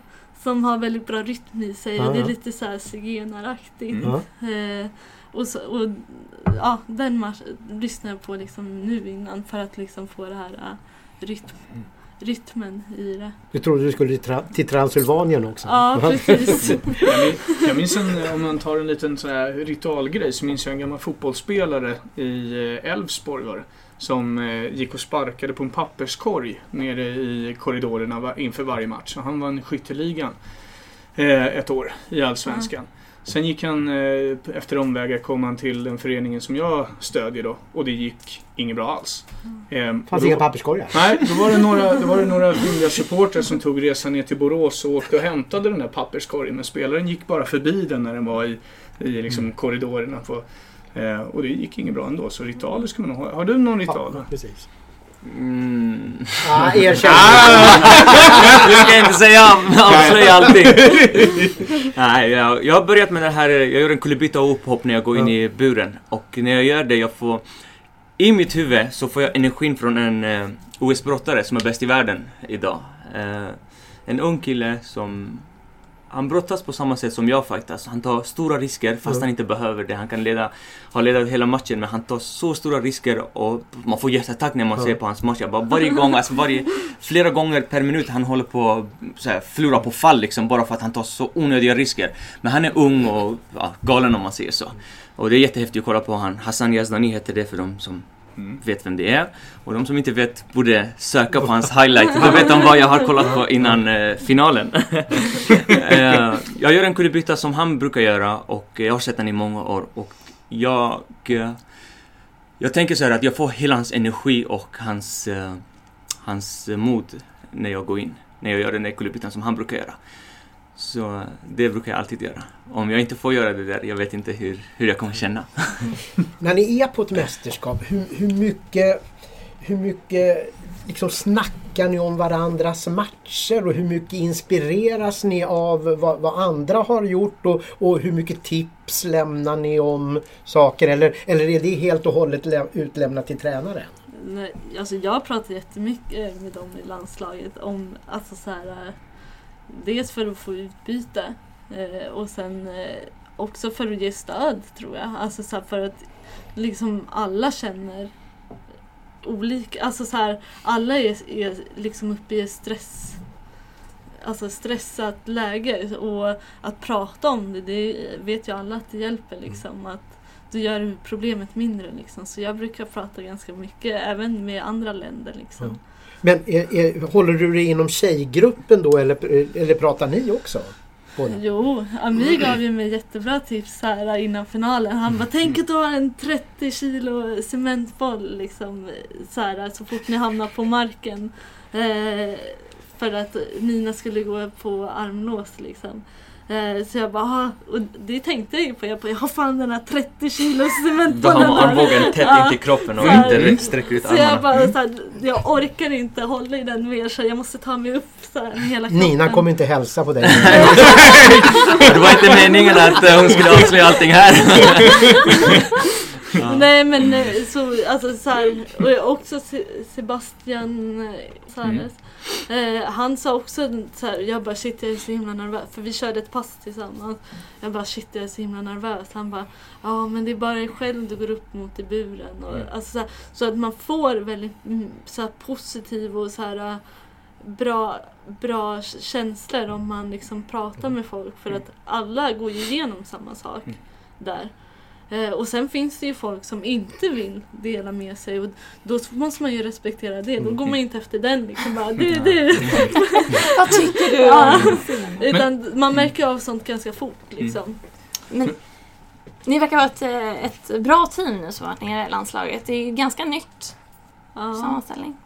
som har väldigt bra rytm i sig och det är lite så här zigenaraktigt. Ja. Eh, och, så, och ja, den lyssnar jag på liksom nu innan för att liksom få det här uh, rytm, rytmen i det. Du trodde du skulle till, Tra- till Transylvanien också? Ja, precis. Jag minns, jag minns en, om man tar en liten sån här ritualgrej, så minns jag en gammal fotbollsspelare i eh, Elfsborg var det, som eh, gick och sparkade på en papperskorg nere i korridorerna inför varje match. Så han vann skytteligan eh, ett år i Allsvenskan. Sen gick han, eh, efter omvägar kom han till den föreningen som jag stödjer då och det gick inget bra alls. Eh, fanns och då- inga papperskorgar? Nej, då var det några, då var det några hungriga supportrar som tog resan ner till Borås och åkte och hämtade den där papperskorgen. Men spelaren gick bara förbi den när den var i, i liksom korridorerna. På, eh, och det gick inget bra ändå. Så ritualer ska man ha. Har du någon ritual? Ja, precis. Mm. Ah, erkänn! Jag ska inte säga avslöja allting. Nej, jag, jag har börjat med det här, jag gör en kullerbytta och upphopp när jag går in Ja. i buren. Och när jag gör det, jag får... I mitt huvud så får jag energin från en uh, OS-brottare som är bäst i världen idag. Eh, en ung kille som... Han brottas på samma sätt som jag fightas. Han tar stora risker fast Ja. han inte behöver det. Han kan leda, ha ledat hela matchen men han tar så stora risker och man får hjärtattack när man Ja. ser på hans match. Bara, varje gång, alltså varje, flera gånger per minut han håller på att förlora på fall liksom bara för att han tar så onödiga risker. Men han är ung och ja, galen om man säger så. Och det är jättehäftigt att kolla på han. Hassan Yazdani heter det för de som Mm. vet vem det är. Och de som inte vet borde söka på hans highlight. Då vet de vad jag har kollat på innan eh, finalen. Eh, jag gör en kullerbytta som han brukar göra och jag har sett den i många år. Och jag... eh, jag tänker så här att jag får hela hans energi och hans, eh, hans mod när jag går in. När jag gör den där kullerbyttan som han brukar göra. Så det brukar jag alltid göra. Om jag inte får göra det där, jag vet inte hur, hur jag kommer känna. När ni är på ett mästerskap, hur, hur mycket, hur mycket liksom snackar ni om varandras matcher och hur mycket inspireras ni av vad, vad andra har gjort och, och hur mycket tips lämnar ni om saker eller, eller är det helt och hållet lä- utlämnat till tränaren? Nej, alltså jag pratar jättemycket med dem i landslaget om alltså så här, dels för att få utbyte eh, och sen eh, också för att ge stöd tror jag. Alltså så för att liksom alla känner olika, alltså så här, alla är, är liksom uppe i stress Alltså stressat läge och att prata om det, det vet ju alla att det hjälper liksom. Att du gör problemet mindre liksom. Så jag brukar prata ganska mycket även med andra länder liksom. Men är, är, håller du dig inom tjejgruppen då eller, eller pratar ni också? Jo, Amir gav ju mig jättebra tips här innan finalen. Han bara tänk att du har en 30 kilo cementboll liksom så, här, så fort ni hamnar på marken. Eh, för att Nina skulle gå på armlås liksom. Eh, så jag bara, "Ah." och det tänkte jag ju på. Jag bara, jag har fan den här 30 kilos Då har cementbollen man armbågen tätt Ja. intill kroppen och här. inte sträcker ut Så jag armarna. bara, så här, jag orkar inte hålla i den mer så jag måste ta mig upp så här, hela kroppen. Nina kommer inte hälsa på dig. Det var inte meningen att eh, hon skulle avslöja allting här. Ja. Nej men eh, så, alltså så här, och också Se- Sebastian eh, Sares. Eh, han sa också så här, jag bara shit jag är så himla nervös. För vi körde ett pass tillsammans. Jag bara shit jag är så himla nervös. Han bara ja men det är bara dig själv du går upp mot i buren. Och, Mm. alltså, så, här, så att man får väldigt mm, så positiv och så här eh, bra, bra känslor om man liksom pratar med folk. För att alla går ju igenom samma sak Mm. där. Eh, och sen finns det ju folk som inte vill dela med sig och då måste man ju respektera det. Då går man inte efter den liksom bara du, du. Vad tycker du Ja. Utan man märker av sånt ganska fort liksom. Men ni verkar vara ett, eh, ett bra team nu som har varit nere i landslaget. Det är ju ganska nytt Ja. sammanställning.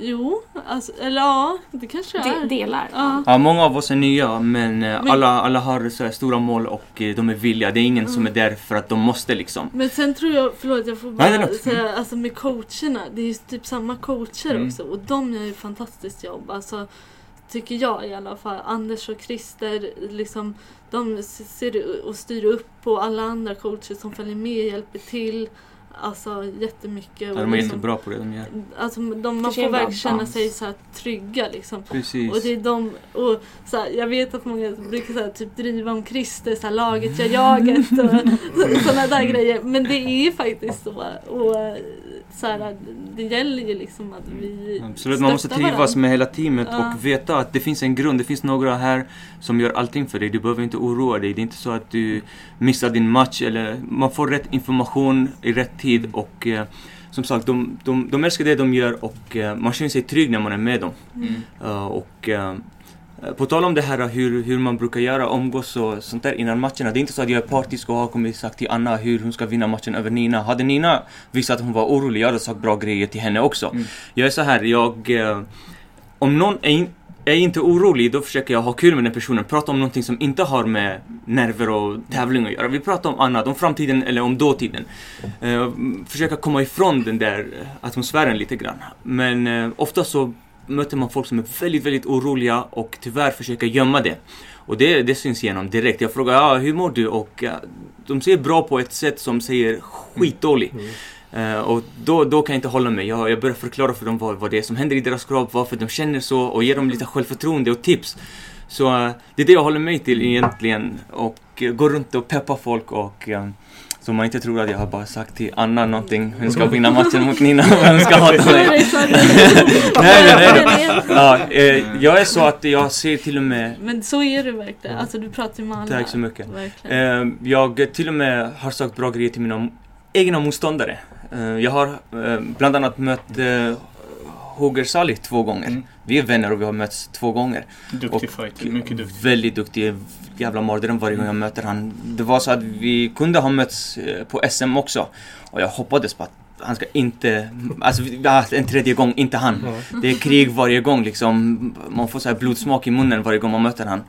Jo, alltså, eller ja, det kanske De, är. delar. Ja. Ja, många av oss är nya men, eh, Men- alla, alla har så här stora mål och eh, de är villiga. Det är ingen som är där för att de måste liksom. Men sen tror jag, förlåt jag får Nej, bara det är lugnt. säga, alltså med coacherna, det är ju typ samma coacher Mm. också och de gör ju fantastiskt jobb. Alltså, tycker jag i alla fall. Anders och Christer, liksom, de ser och styr upp på alla andra coacher som följer med, hjälper till. Alltså jättemycket. Ja, de är liksom, jättebra på det de gör. Alltså, de, man får verkligen känna sig så här trygga liksom. Precis. Och det är de, och så här, jag vet att många brukar så här, typ driva om Christer, så här, laget gör jaget och sådana där grejer. Men det är ju faktiskt så. Och så här, det gäller ju liksom att vi Absolut, man måste trivas varandra. med hela teamet Ja. och veta att det finns en grund. Det finns några här som gör allting för dig. Du behöver inte oroa dig. Det är inte så att du missar din match. Eller, man får rätt information i rätt tid och eh, som sagt, de, de, de älskar det de gör och eh, man känner sig trygg när man är med dem. Mm. Uh, och uh, på tal om det här hur, hur man brukar göra, umgås och sånt där innan matcherna. Det är inte så att jag är partisk och har kommit sagt till Anna hur hon ska vinna matchen över Nina. Hade Nina visat att hon var orolig, jag hade sagt bra grejer till henne också. Mm. Jag är så här, jag... eh, om någon är, in, är inte orolig, då försöker jag ha kul med den personen. Prata om någonting som inte har med nerver och tävling att göra. Vi pratar om annat, om framtiden eller om dåtiden. Eh, försöka komma ifrån den där atmosfären lite grann. Men eh, ofta så möter man folk som är väldigt, väldigt oroliga och tyvärr försöker gömma det. Och det, det syns igenom direkt. Jag frågar ja, hur mår du? Och eh, de säger bra på ett sätt som säger skitdålig. Eh, och då, då kan jag inte hålla mig. Jag, jag börjar förklara för dem vad, vad det är som händer i deras kropp, varför de känner så och ge dem lite självförtroende och tips. Så eh, det är det jag håller mig till egentligen. Och uh, går runt och peppar folk och så man inte tror att jag har bara sagt till Anna någonting. Hon ska vinna matchen mot Nina och hon ska hata mig. Nej, nej, nej, nej. Ja, eh, jag är så att jag ser till och med Men så är det verkligen. Alltså du pratar med alla. Tack så mycket. Eh, jag till och med har sagt bra grejer till mina egna motståndare. Eh, jag har eh, bland annat mött eh, Hoger Salih två gånger. Mm. Vi är vänner och vi har mötts två gånger. Duktig Och fighter, mycket duktig. Väldigt duktig. Jävla mardröm varje gång jag möter han. Det var så att vi kunde ha mötts eh, på SM också. Och jag hoppades på att han ska inte, alltså en tredje gång, inte han. Det är krig varje gång liksom. Man får så här blodsmak i munnen varje gång man möter han.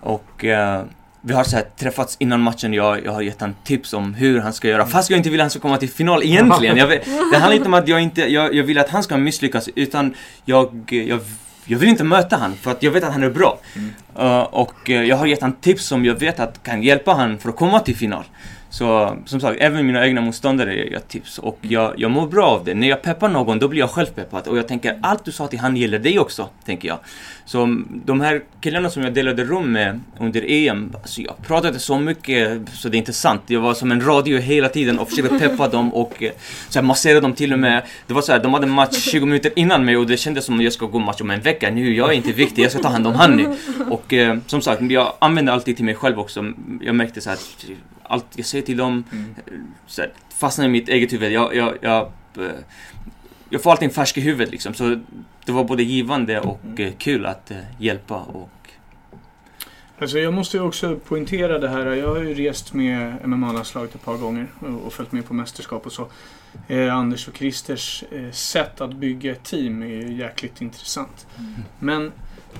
Och eh, vi har så här träffats innan matchen, jag, jag har gett han tips om hur han ska göra. Fast jag inte vill att han ska komma till final egentligen. Jag, det handlar inte om att jag inte, jag, jag vill att han ska misslyckas utan jag, jag, jag vill inte möta han för att jag vet att han är bra. Mm. Uh, och eh, jag har gett han tips som jag vet att kan hjälpa han för att komma till final. Så som sagt, även mina egna motståndare ger jag tips och jag, jag mår bra av det. När jag peppar någon, då blir jag själv peppad och jag tänker allt du sa till han gäller dig också, tänker jag. Så de här killarna som jag delade rum med under EM, alltså jag pratade så mycket så det är inte sant. Jag var som en radio hela tiden och försökte peppa dem och eh, så här, massera dem till och med. Det var så här, de hade match 20 minuter innan mig och det kändes som att jag ska gå match om en vecka. Nu, jag är inte viktig, jag ska ta hand om han nu. Och eh, som sagt, jag använder alltid till mig själv också. Jag märkte så här, allt jag säger till dem Mm. så här, fastnar i mitt eget huvud. Jag, jag, jag, eh, jag får allting färsk i huvudet liksom. Så det var både givande och eh, kul att eh, hjälpa och Alltså jag måste ju också poängtera det här. Jag har ju rest med MMA-landslaget ett par gånger och, följt med på mästerskap och så. Eh, Anders och Christers eh, sätt att bygga ett team är ju jäkligt intressant. Men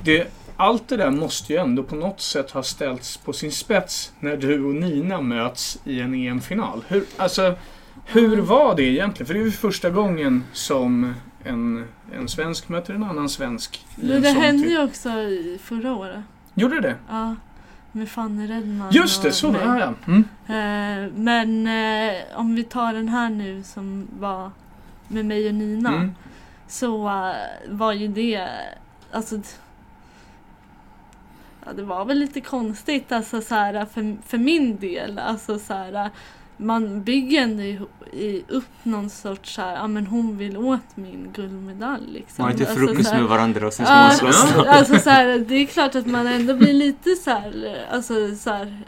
det, allt det där måste ju ändå på något sätt ha ställts på sin spets när du och Nina möts i en EM-final. Hur, alltså, hur var det egentligen? För det är ju första gången som en, en svensk möter en annan svensk. i en det sån hände typ- ju också i förra året. Gjorde det? Ja. Med Fanny Redman. Just det, så var det. Mm. Eh, Men eh, om vi tar den här nu som var med mig och Nina. Mm. Så eh, var ju det, alltså Ja, det var väl lite konstigt alltså så här, för, för min del. Alltså så här, man bygger ändå i, upp någon sorts så här, ja men hon vill åt min guldmedalj liksom. man har inte Alltså, frukost så här- med varandra och sen ska man slåss. alltså så här, det är klart att man ändå blir lite så här, alltså så här,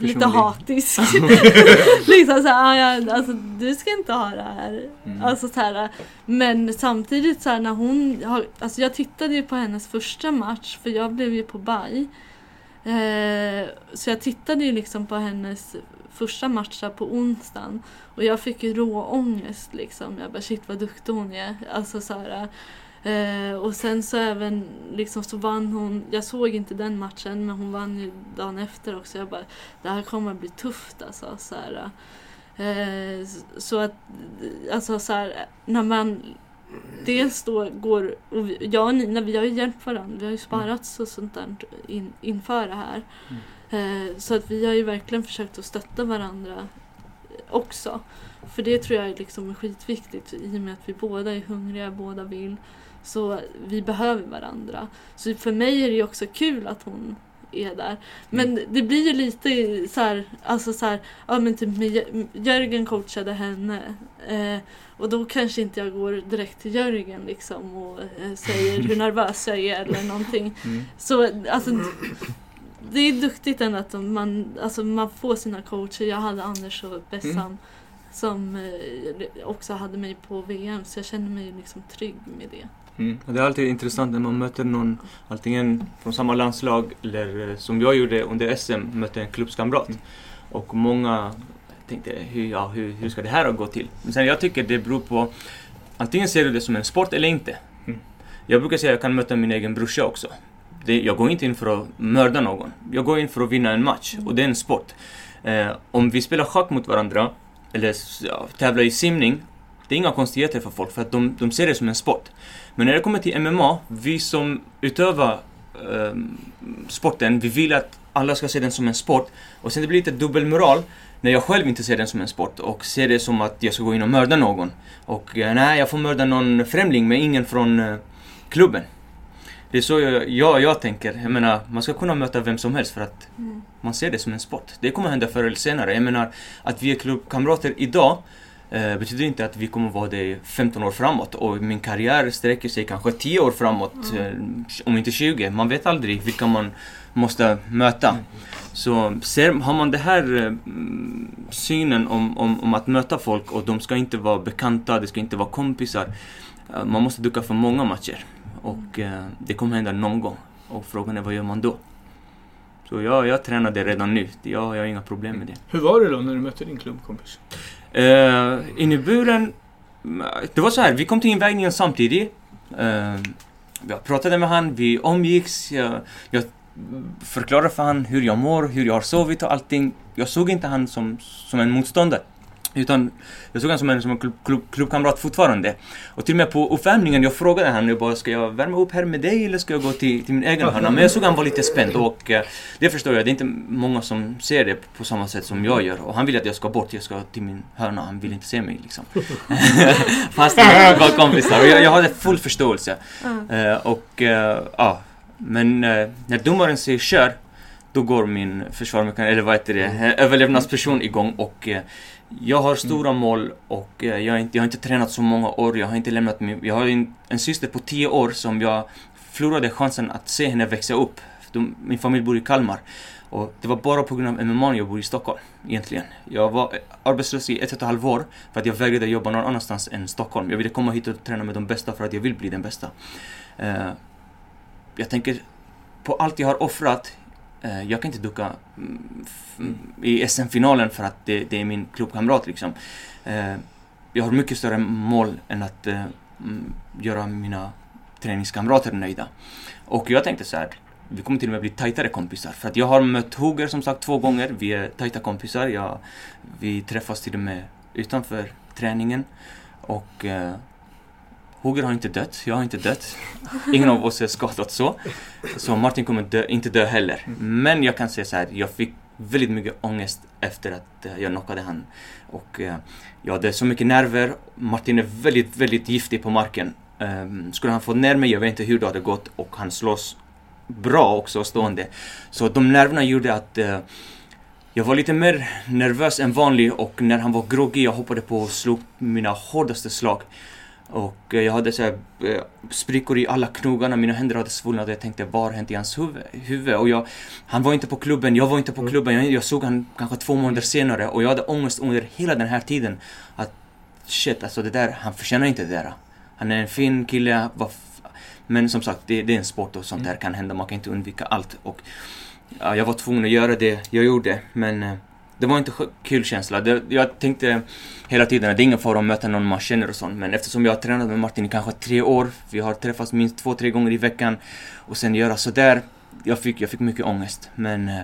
lite Personlig. hatisk. liksom så här, "Ah, alltså du ska inte ha det här. Mm. Alltså så här, men samtidigt så här när hon alltså jag tittade ju på hennes första match för jag blev ju på baj. Eh, så jag tittade ju liksom på hennes första match på onsdagen och jag fick ju rå ångest liksom. Jag bara shit vad duktig hon är. Alltså så här, Eh, och sen så även liksom så vann hon, jag såg inte den matchen men hon vann ju dagen efter också. Jag bara, det här kommer att bli tufft alltså. Så, här, eh, så att, alltså så här, när man dels då går, och jag och Nina vi har ju hjälpt varandra, vi har ju sparats och sånt där in, inför det här. Eh, så att vi har ju verkligen försökt att stötta varandra också. För det tror jag är liksom skitviktigt i och med att vi båda är hungriga, båda vill. Så vi behöver varandra. Så för mig är det ju också kul att hon är där. Men det blir ju lite så här, alltså så här, ja men typ Jörgen coachade henne. Eh, och då kanske inte jag går direkt till Jörgen liksom och eh, säger hur nervös jag är eller någonting. Mm. Så alltså, det är duktigt ändå att man, alltså, man får sina coacher. Jag hade Anders och Bessan Mm. som eh, också hade mig på VM så jag känner mig liksom trygg med det. Mm. Det är alltid intressant när man möter någon antingen från samma landslag eller eh, som jag gjorde under SM, mötte en klubbskamrat. Och många tänkte, hur, ja, hur, hur ska det här gå till? Men sen jag tycker det beror på, antingen ser du det som en sport eller inte. Mm. Jag brukar säga att jag kan möta min egen brorsa också. Det, jag går inte in för att mörda någon. Jag går in för att vinna en match och det är en sport. Eh, om vi spelar schack mot varandra eller ja, tävlar i simning, det är inga konstigheter för folk för att de, de ser det som en sport. Men när det kommer till MMA, vi som utövar ehm, sporten, vi vill att alla ska se den som en sport. Och sen det blir lite dubbelmoral när jag själv inte ser den som en sport och ser det som att jag ska gå in och mörda någon. Och eh, nej, jag får mörda någon främling men ingen från eh, klubben. Det är så jag, jag, jag tänker. Jag menar, man ska kunna möta vem som helst för att man ser det som en sport. Det kommer hända förr eller senare. Jag menar, att vi är klubbkamrater idag eh, betyder inte att vi kommer vara det i 15 år framåt. Och min karriär sträcker sig kanske 10 år framåt, eh, om inte 20. Man vet aldrig vilka man måste möta. Så ser, har man den här eh, mm, synen om, om, om att möta folk och de ska inte vara bekanta, det ska inte vara kompisar. Eh, man måste ducka för många matcher. Och eh, det kommer hända någon gång. Och frågan är vad gör man då? Så jag, jag tränar det redan nu. Jag, jag har inga problem med det. Hur var det då när du mötte din klubbkompis? Eh, uh, inne i buren, det var så här, vi kom till invägningen samtidigt. Uh, jag pratade med han, vi omgicks. Jag, jag förklarade för han hur jag mår, hur jag har sovit och allting. Jag såg inte han som, som en motståndare. Utan jag såg han som en, som en klubb, klubb, klubbkamrat fortfarande. Och till och med på uppvärmningen, jag frågade han jag bara, ska jag värma upp här med dig eller ska jag gå till, till min egen hörna? Men jag såg han var lite spänd och eh, det förstår jag, det är inte många som ser det på samma sätt som jag gör. Och han vill att jag ska bort, jag ska till min hörna, han vill inte se mig liksom. Fast vi var kompisar och jag, jag hade full förståelse. Eh, och eh, ja, men eh, när domaren säger kör, då går min försvarmekanik, eller vad heter det, överlevnadsperson igång och jag har stora mål och eh, jag, har inte, jag har inte tränat så många år, jag har inte lämnat min... Jag har en, en syster på 10 år som jag förlorade chansen att se henne växa upp. De, min familj bor i Kalmar. Och det var bara på grund av MMA jag bor i Stockholm, egentligen. Jag var eh, arbetslös i ett och ett halvt år för att jag vägrade jobba någon annanstans än Stockholm. Jag ville komma hit och träna med de bästa för att jag vill bli den bästa. Uh, jag tänker på allt jag har offrat. Eh, jag kan inte ducka mm, i SM-finalen för att det, det är min klubbkamrat liksom. Eh, jag har mycket större mål än att eh, mm, göra mina träningskamrater nöjda. Och jag tänkte så här, vi kommer till och med bli tajtare kompisar. För att jag har mött Huger som sagt två gånger, vi är tajta kompisar. Jag, vi träffas till och med utanför träningen. Och eh, Hugger har inte dött, jag har inte dött. Ingen av oss är skadad så. Så Martin kommer dö, inte dö heller. Men jag kan säga så här, jag fick väldigt mycket ångest efter att eh, jag knockade han. Och eh, jag hade så mycket nerver. Martin är väldigt, väldigt giftig på marken. Um, skulle han få ner mig, jag vet inte hur det hade gått. Och han slåss bra också stående. Så de nerverna gjorde att eh, jag var lite mer nervös än vanligt och när han var groggy jag hoppade på och slog mina hårdaste slag. Och eh, jag hade så här, eh, sprickor i alla knogarna, mina händer hade svullnat och jag tänkte vad har hänt i hans huvud? Och jag, han var inte på klubben, jag var inte på klubben, jag, jag såg han kanske två månader senare och jag hade ångest under hela den här tiden. Att shit, alltså det där, han förtjänar inte det där. Han är en fin kille, men som sagt, det, det är en sport och sånt där kan hända, man kan inte undvika allt. Och ja, jag var tvungen att göra det jag gjorde, men eh, det var inte kul känsla. Det, jag tänkte hela tiden att det är ingen fara att möta någon man känner och sånt. Men eftersom jag har tränat med Martin i kanske tre år, vi har träffats minst två, tre gånger i veckan och sen göra sådär, jag fick, jag fick mycket ångest. Men eh,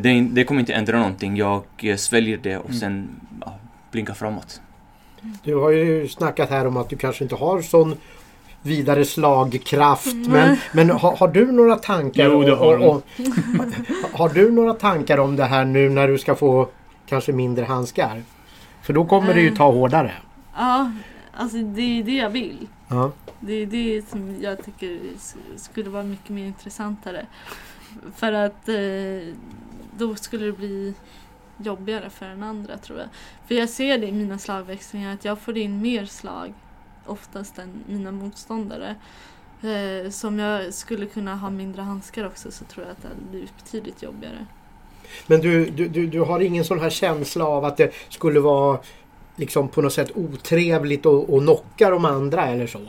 det, det kommer inte ändra någonting. Jag eh, sväljer det och Mm. sen ja, blinkar framåt. Du har ju snackat här om att du kanske inte har sån vidare slagkraft. Nej. Men, men har, har du några tankar? Jo, det har och, och, har du några tankar om det här nu när du ska få kanske mindre handskar? För då kommer det ju ta hårdare. Ja, alltså det är det jag vill. Ja. Det är det som jag tycker skulle vara mycket mer intressantare. För att eh, då skulle det bli jobbigare för den andra tror jag. För jag ser det i mina slagväxlingar att jag får in mer slag oftast än mina motståndare. Eh, om jag skulle kunna ha mindre handskar också så tror jag att det hade blivit betydligt jobbigare. Men du, du, du, du har ingen sån här känsla av att det skulle vara liksom på något sätt otrevligt att, att knocka de andra eller så?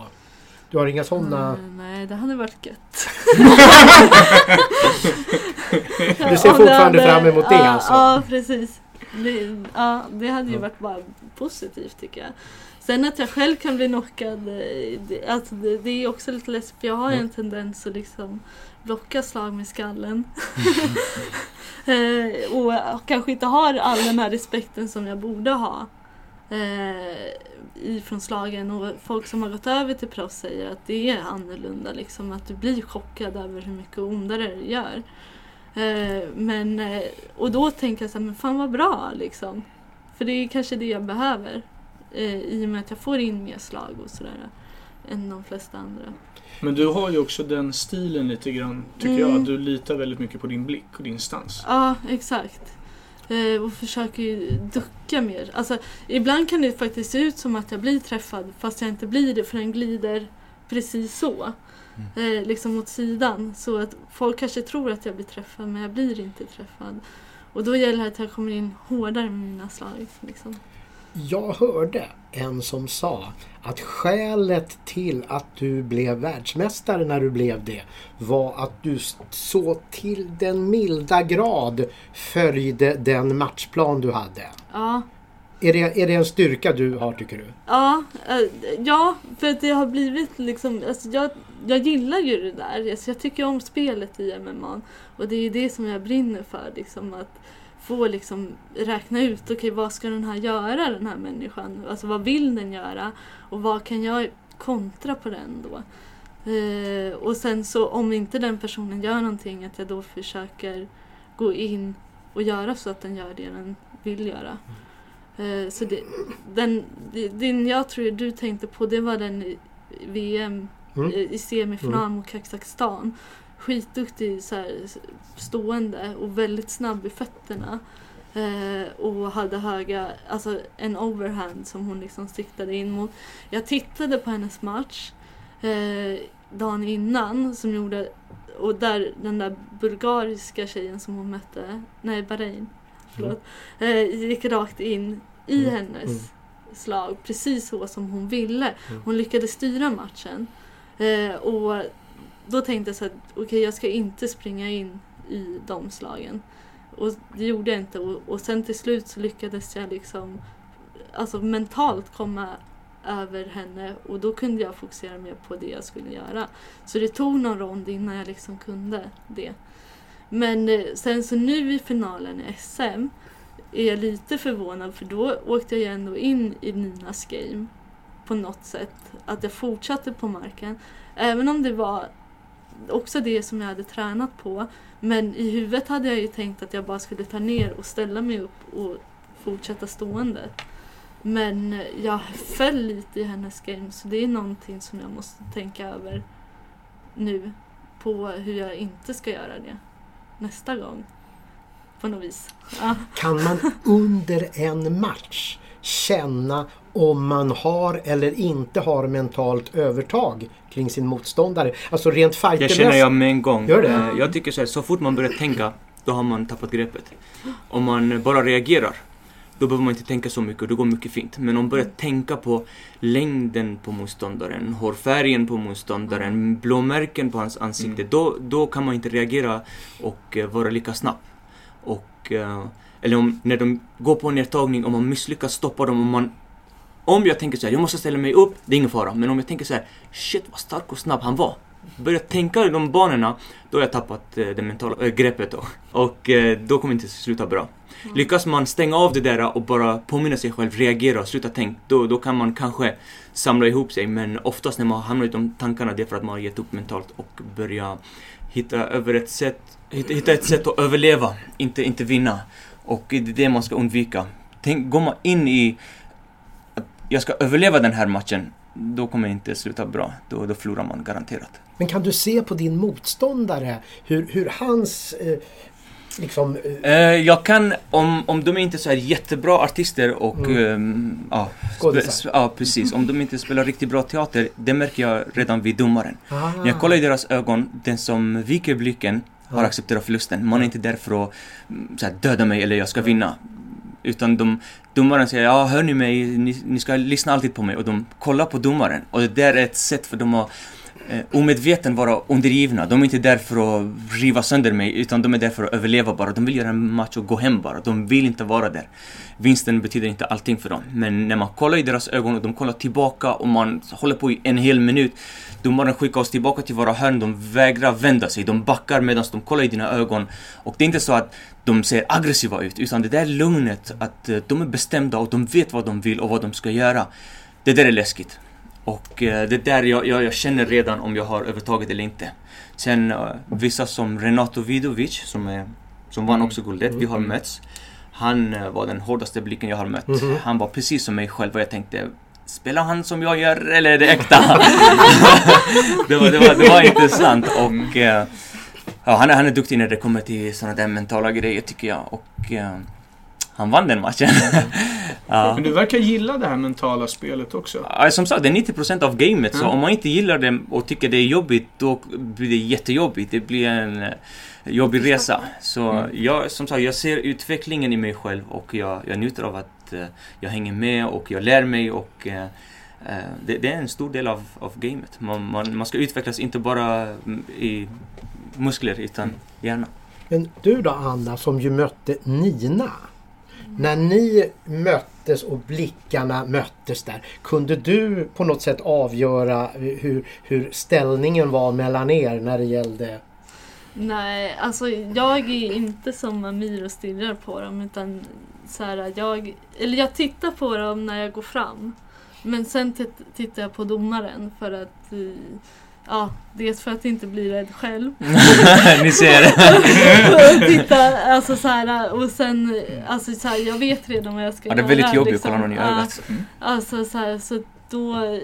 Du har inga sådana... Mm, nej, det hade varit gött. Du ser fortfarande fram emot det alltså? Ja, precis. Det, ja, det hade ju varit bara positivt tycker jag. Sen att jag själv kan bli knockad, eh, det, alltså det, det är också lite läskigt för jag har ju en tendens att liksom blocka slag med skallen. eh, och, och kanske inte har all den här respekten som jag borde ha eh, ifrån slagen och folk som har gått över till proffs säger att det är annorlunda liksom att du blir chockad över hur mycket ondare det gör. Eh, men, eh, och då tänker jag så här, men fan vad bra liksom. För det är kanske det jag behöver. Eh, I och med att jag får in mer slag och sådär. Än de flesta andra. Men du har ju också den stilen lite grann, tycker Mm. jag. att Du litar väldigt mycket på din blick och din stans. Ja, exakt. Eh, och försöker ju ducka mer. Alltså, ibland kan det faktiskt se ut som att jag blir träffad fast jag inte blir det för den glider precis så. Eh, liksom mot sidan. Så att folk kanske tror att jag blir träffad men jag blir inte träffad. Och då gäller det att jag kommer in hårdare med mina slag. Liksom. Jag hörde en som sa att skälet till att du blev världsmästare när du blev det var att du så till den milda grad följde den matchplan du hade. Ja, Är det, är det en styrka du har tycker du? Ja, eh, ja, för att det har blivit liksom, alltså jag, jag gillar ju det där. Alltså jag tycker om spelet i MMA och det är det som jag brinner för. Liksom, att få liksom räkna ut, okej vad ska den här göra den här människan? Alltså vad vill den göra? Och vad kan jag kontra på den då? Eh, och sen så om inte den personen gör någonting att jag då försöker gå in och göra så att den gör det den vill göra. Eh, så det, den, den jag tror du tänkte på det var den i VM Mm. i semifinal mot Kazakstan. Skitduktig så här, stående och väldigt snabb i fötterna. Eh, och hade höga, alltså en overhand som hon liksom siktade in mot. Jag tittade på hennes match eh, dagen innan som gjorde, och där den där bulgariska tjejen som hon mötte, nej Bahrain, förlåt, eh, gick rakt in i Mm. hennes Mm. slag precis så som hon ville. Mm. Hon lyckades styra matchen. Eh, och då tänkte jag så att okej jag ska inte springa in i de slagen. Och det gjorde jag inte och, och sen till slut så lyckades jag liksom alltså mentalt komma över henne och då kunde jag fokusera mer på det jag skulle göra. Så det tog någon rond innan jag liksom kunde det. Men eh, sen så nu i finalen i SM är jag lite förvånad för då åkte jag ju ändå in i Ninas game på något sätt. Att jag fortsatte på marken. Även om det var också det som jag hade tränat på. Men i huvudet hade jag ju tänkt att jag bara skulle ta ner och ställa mig upp och fortsätta stående. Men jag föll lite i hennes game så det är någonting som jag måste tänka över nu. På hur jag inte ska göra det nästa gång. På något vis. Ja. Kan man under en match känna om man har eller inte har mentalt övertag kring sin motståndare? Alltså rent Det fightermässigt. känner jag med en gång. Gör det? Eh, Jag tycker så här, så fort man börjar tänka, då har man tappat greppet. Om man bara reagerar, då behöver man inte tänka så mycket och det går mycket fint. Men om man börjar tänka på längden på motståndaren, hårfärgen på motståndaren, blåmärken på hans ansikte, Mm. då, då kan man inte reagera och eh, vara lika snabb. Och eh, eller om, när de går på en nedtagning och man misslyckas stoppa dem och man om jag tänker så här, jag måste ställa mig upp, det är ingen fara. Men om jag tänker så här, shit vad stark och snabb han var. Börjar tänka i de banorna, då har jag tappat eh, det mentala äh, greppet då. Och eh, då kommer det inte sluta bra. Lyckas man stänga av det där och bara påminna sig själv, reagera och sluta tänka, då, då kan man kanske samla ihop sig. Men oftast när man hamnar i de tankarna, det är för att man har gett upp mentalt och börjar hitta, över ett sätt, hitta, hitta ett sätt att överleva, inte, inte vinna. Och det är det man ska undvika. Tänk, går man in i att jag ska överleva den här matchen, då kommer det inte sluta bra. Då, då förlorar man garanterat. Men kan du se på din motståndare hur, hur hans eh, liksom... Eh, Eh, jag kan, om, om de inte är så här jättebra artister och... Mm. ehm, ja, ja, precis. Om de inte spelar riktigt bra teater, det märker jag redan vid domaren. ah, När jag kollar i deras ögon, den som viker blicken har accepterat förlusten. Man är inte där för att mm, här, döda mig eller jag ska vinna. Utan de, domaren säger ja, hör ni mig? Ni, ni ska lyssna alltid på mig. Och de kollar på domaren. Och det där är ett sätt för dem att eh, omedveten vara undergivna. De är inte där för att riva sönder mig, utan de är där för att överleva bara. De vill göra en match och gå hem bara. De vill inte vara där. Vinsten betyder inte allting för dem. Men när man kollar i deras ögon och de kollar tillbaka och man håller på i en hel minut. Domaren skickar oss tillbaka till våra hörn, de vägrar vända sig. De backar medan de kollar i dina ögon. Och det är inte så att de ser aggressiva ut, utan det där lugnet att eh, de är bestämda och de vet vad de vill och vad de ska göra. Det där är läskigt. Och eh, det där jag, jag, jag känner redan om jag har övertaget eller inte. Sen eh, vissa som Renato Vidovic som, är, som vann Mm. också guldet, vi har Mm. mötts. Han eh, var den hårdaste blicken jag har mött. Mhm. Han var precis som mig själv och jag tänkte Spelar han som jag gör eller är det äkta? det, var, det, var, det var intressant och ja, han, är, han är duktig när det kommer till sådana där mentala grejer tycker jag och han vann den matchen. ja. Men du verkar gilla det här mentala spelet också. Ja, som sagt, det är 90% av gamet. Så Mm. om man inte gillar det och tycker det är jobbigt, då blir det jättejobbigt. Det blir en eh, jobbig resa. Så Mm. jag, som sagt, jag ser utvecklingen i mig själv och jag, jag njuter av att eh, jag hänger med och jag lär mig och eh, eh, det, det är en stor del av, av gamet. Man, man, man ska utvecklas inte bara mm, i muskler utan hjärna. Men du då Anna som ju mötte Nina. När ni möttes och blickarna möttes där. Kunde du på något sätt avgöra hur, hur ställningen var mellan er när det gällde... Nej, alltså jag är inte som Amir och stirrar på dem utan så här, jag, eller jag tittar på dem när jag går fram. Men sen tittar jag på domaren för att eh, Ja, dels för att inte bli rädd själv. Ni ser. och titta, alltså så här, och sen, alltså så här, jag vet redan vad jag ska Ja, det är göra. väldigt jobbigt att liksom. kolla någon i ögat. Alltså så här, så då,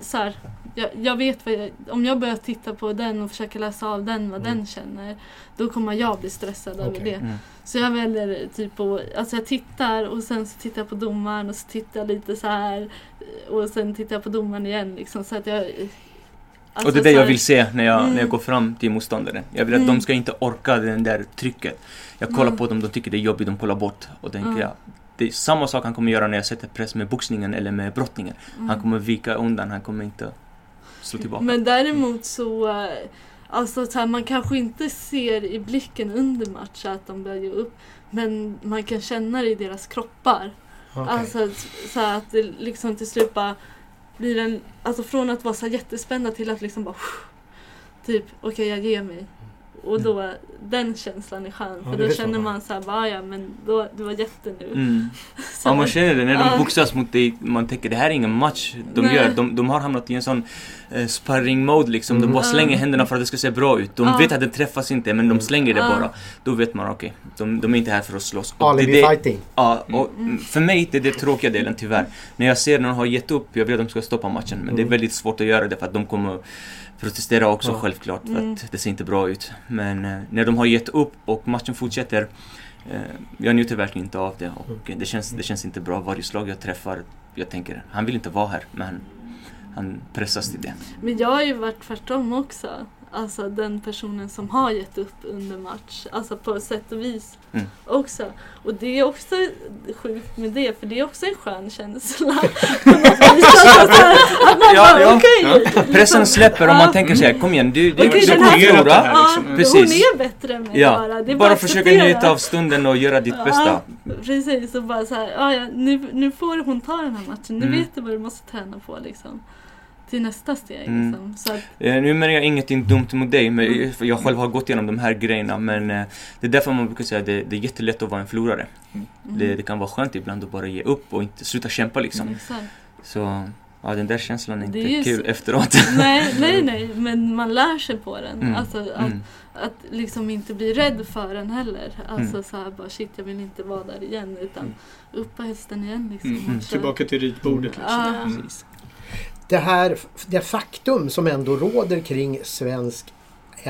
så här, jag, jag vet vad jag, om jag börjar titta på den och försöker läsa av den vad Mm. den känner, då kommer jag bli stressad över Okej. det. Mm. Så jag väljer typ att, alltså jag tittar och sen så tittar jag på domaren och så tittar jag lite så här och sen tittar jag på domaren igen liksom så att jag alltså och det är det jag vill se när jag, Mm. när jag går fram till motståndaren. Jag vill att Mm. de ska inte orka det där trycket. Jag kollar Mm. på dem, de tycker det är jobbigt, de kollar bort. Och tänker Mm. jag, det är samma sak han kommer göra när jag sätter press med boxningen eller med brottningen. Mm. Han kommer vika undan, han kommer inte slå tillbaka. Men däremot så, eh, alltså så här, man kanske inte ser i blicken under match att de börjar ge upp. Men man kan känna det i deras kroppar. Okej. Alltså så här, att det liksom till slut bara blir den, alltså från att vara så jättespända till att liksom bara typ okej jag ger mig. Och då, den känslan är skön. Ja, för det då känner man så här, bara, "Ah, ja men då, du var jätte nu. Mm. Så Ja, man känner det när de Ja. boxas mot dig. Man tänker det här är ingen match de Nej. gör. De, de har hamnat i en sån eh, sparring mode liksom. De Mm. bara Ja. slänger händerna för att det ska se bra ut. De Ja. vet att den träffas inte men de slänger det Ja. bara. Då vet man okej, de, de är inte här för att slåss. Och det, Alibi det, fighting. Ja, och Mm. för mig det är det tråkiga delen tyvärr. När jag ser när de har gett upp, jag vill att de ska stoppa matchen. Men det är Mm. väldigt svårt att göra det för att de kommer protestera också Ja. självklart. För Mm. att det ser inte bra ut. Men eh, när de har gett upp och matchen fortsätter. Eh, jag njuter verkligen inte av det. Och det, känns, det känns inte bra. Varje slag jag träffar, jag tänker han vill inte vara här. Men han pressas till det. Men jag har ju varit tvärtom också. Alltså den personen som har gett upp under match. Alltså på sätt och vis Mm. också. Och det är också sjukt med det för det är också en skön känsla. på något vis. Alltså, så här, att man Ja, bara, ja. okej, Pressen liksom. släpper och man Ja. tänker så här, kom igen, du, du, Okej, du kommer förlora. det här, Ja, liksom. hon Precis. är bättre än mig Ja, bara. Det bara att försöka njuta av stunden och göra ditt bästa. Ja, precis, och bara så här, ja, ja, nu, nu får hon ta den här matchen. Nu Mm. vet du vad du måste träna på liksom. Till nästa steg Mm. liksom. Så att, Eh, Nu menar jag ingenting dumt mot dig, men Mm. jag själv har gått igenom de här grejerna. Men eh, det är därför man brukar säga att det, det är jättelätt att vara en förlorare. mm. Det, det kan vara skönt ibland att bara ge upp och inte sluta kämpa liksom. Exakt. Så ja, den där känslan är inte är kul så- efteråt. Nej, nej, nej, men man lär sig på den. Mm. Alltså att, Mm. att liksom inte bli rädd för den heller. Alltså Mm. så här bara shit jag vill inte vara där igen utan Mm. upp på hästen igen liksom. Mm. Tillbaka till ritbordet liksom. Ja. Mm. Det här det faktum som ändå råder kring svensk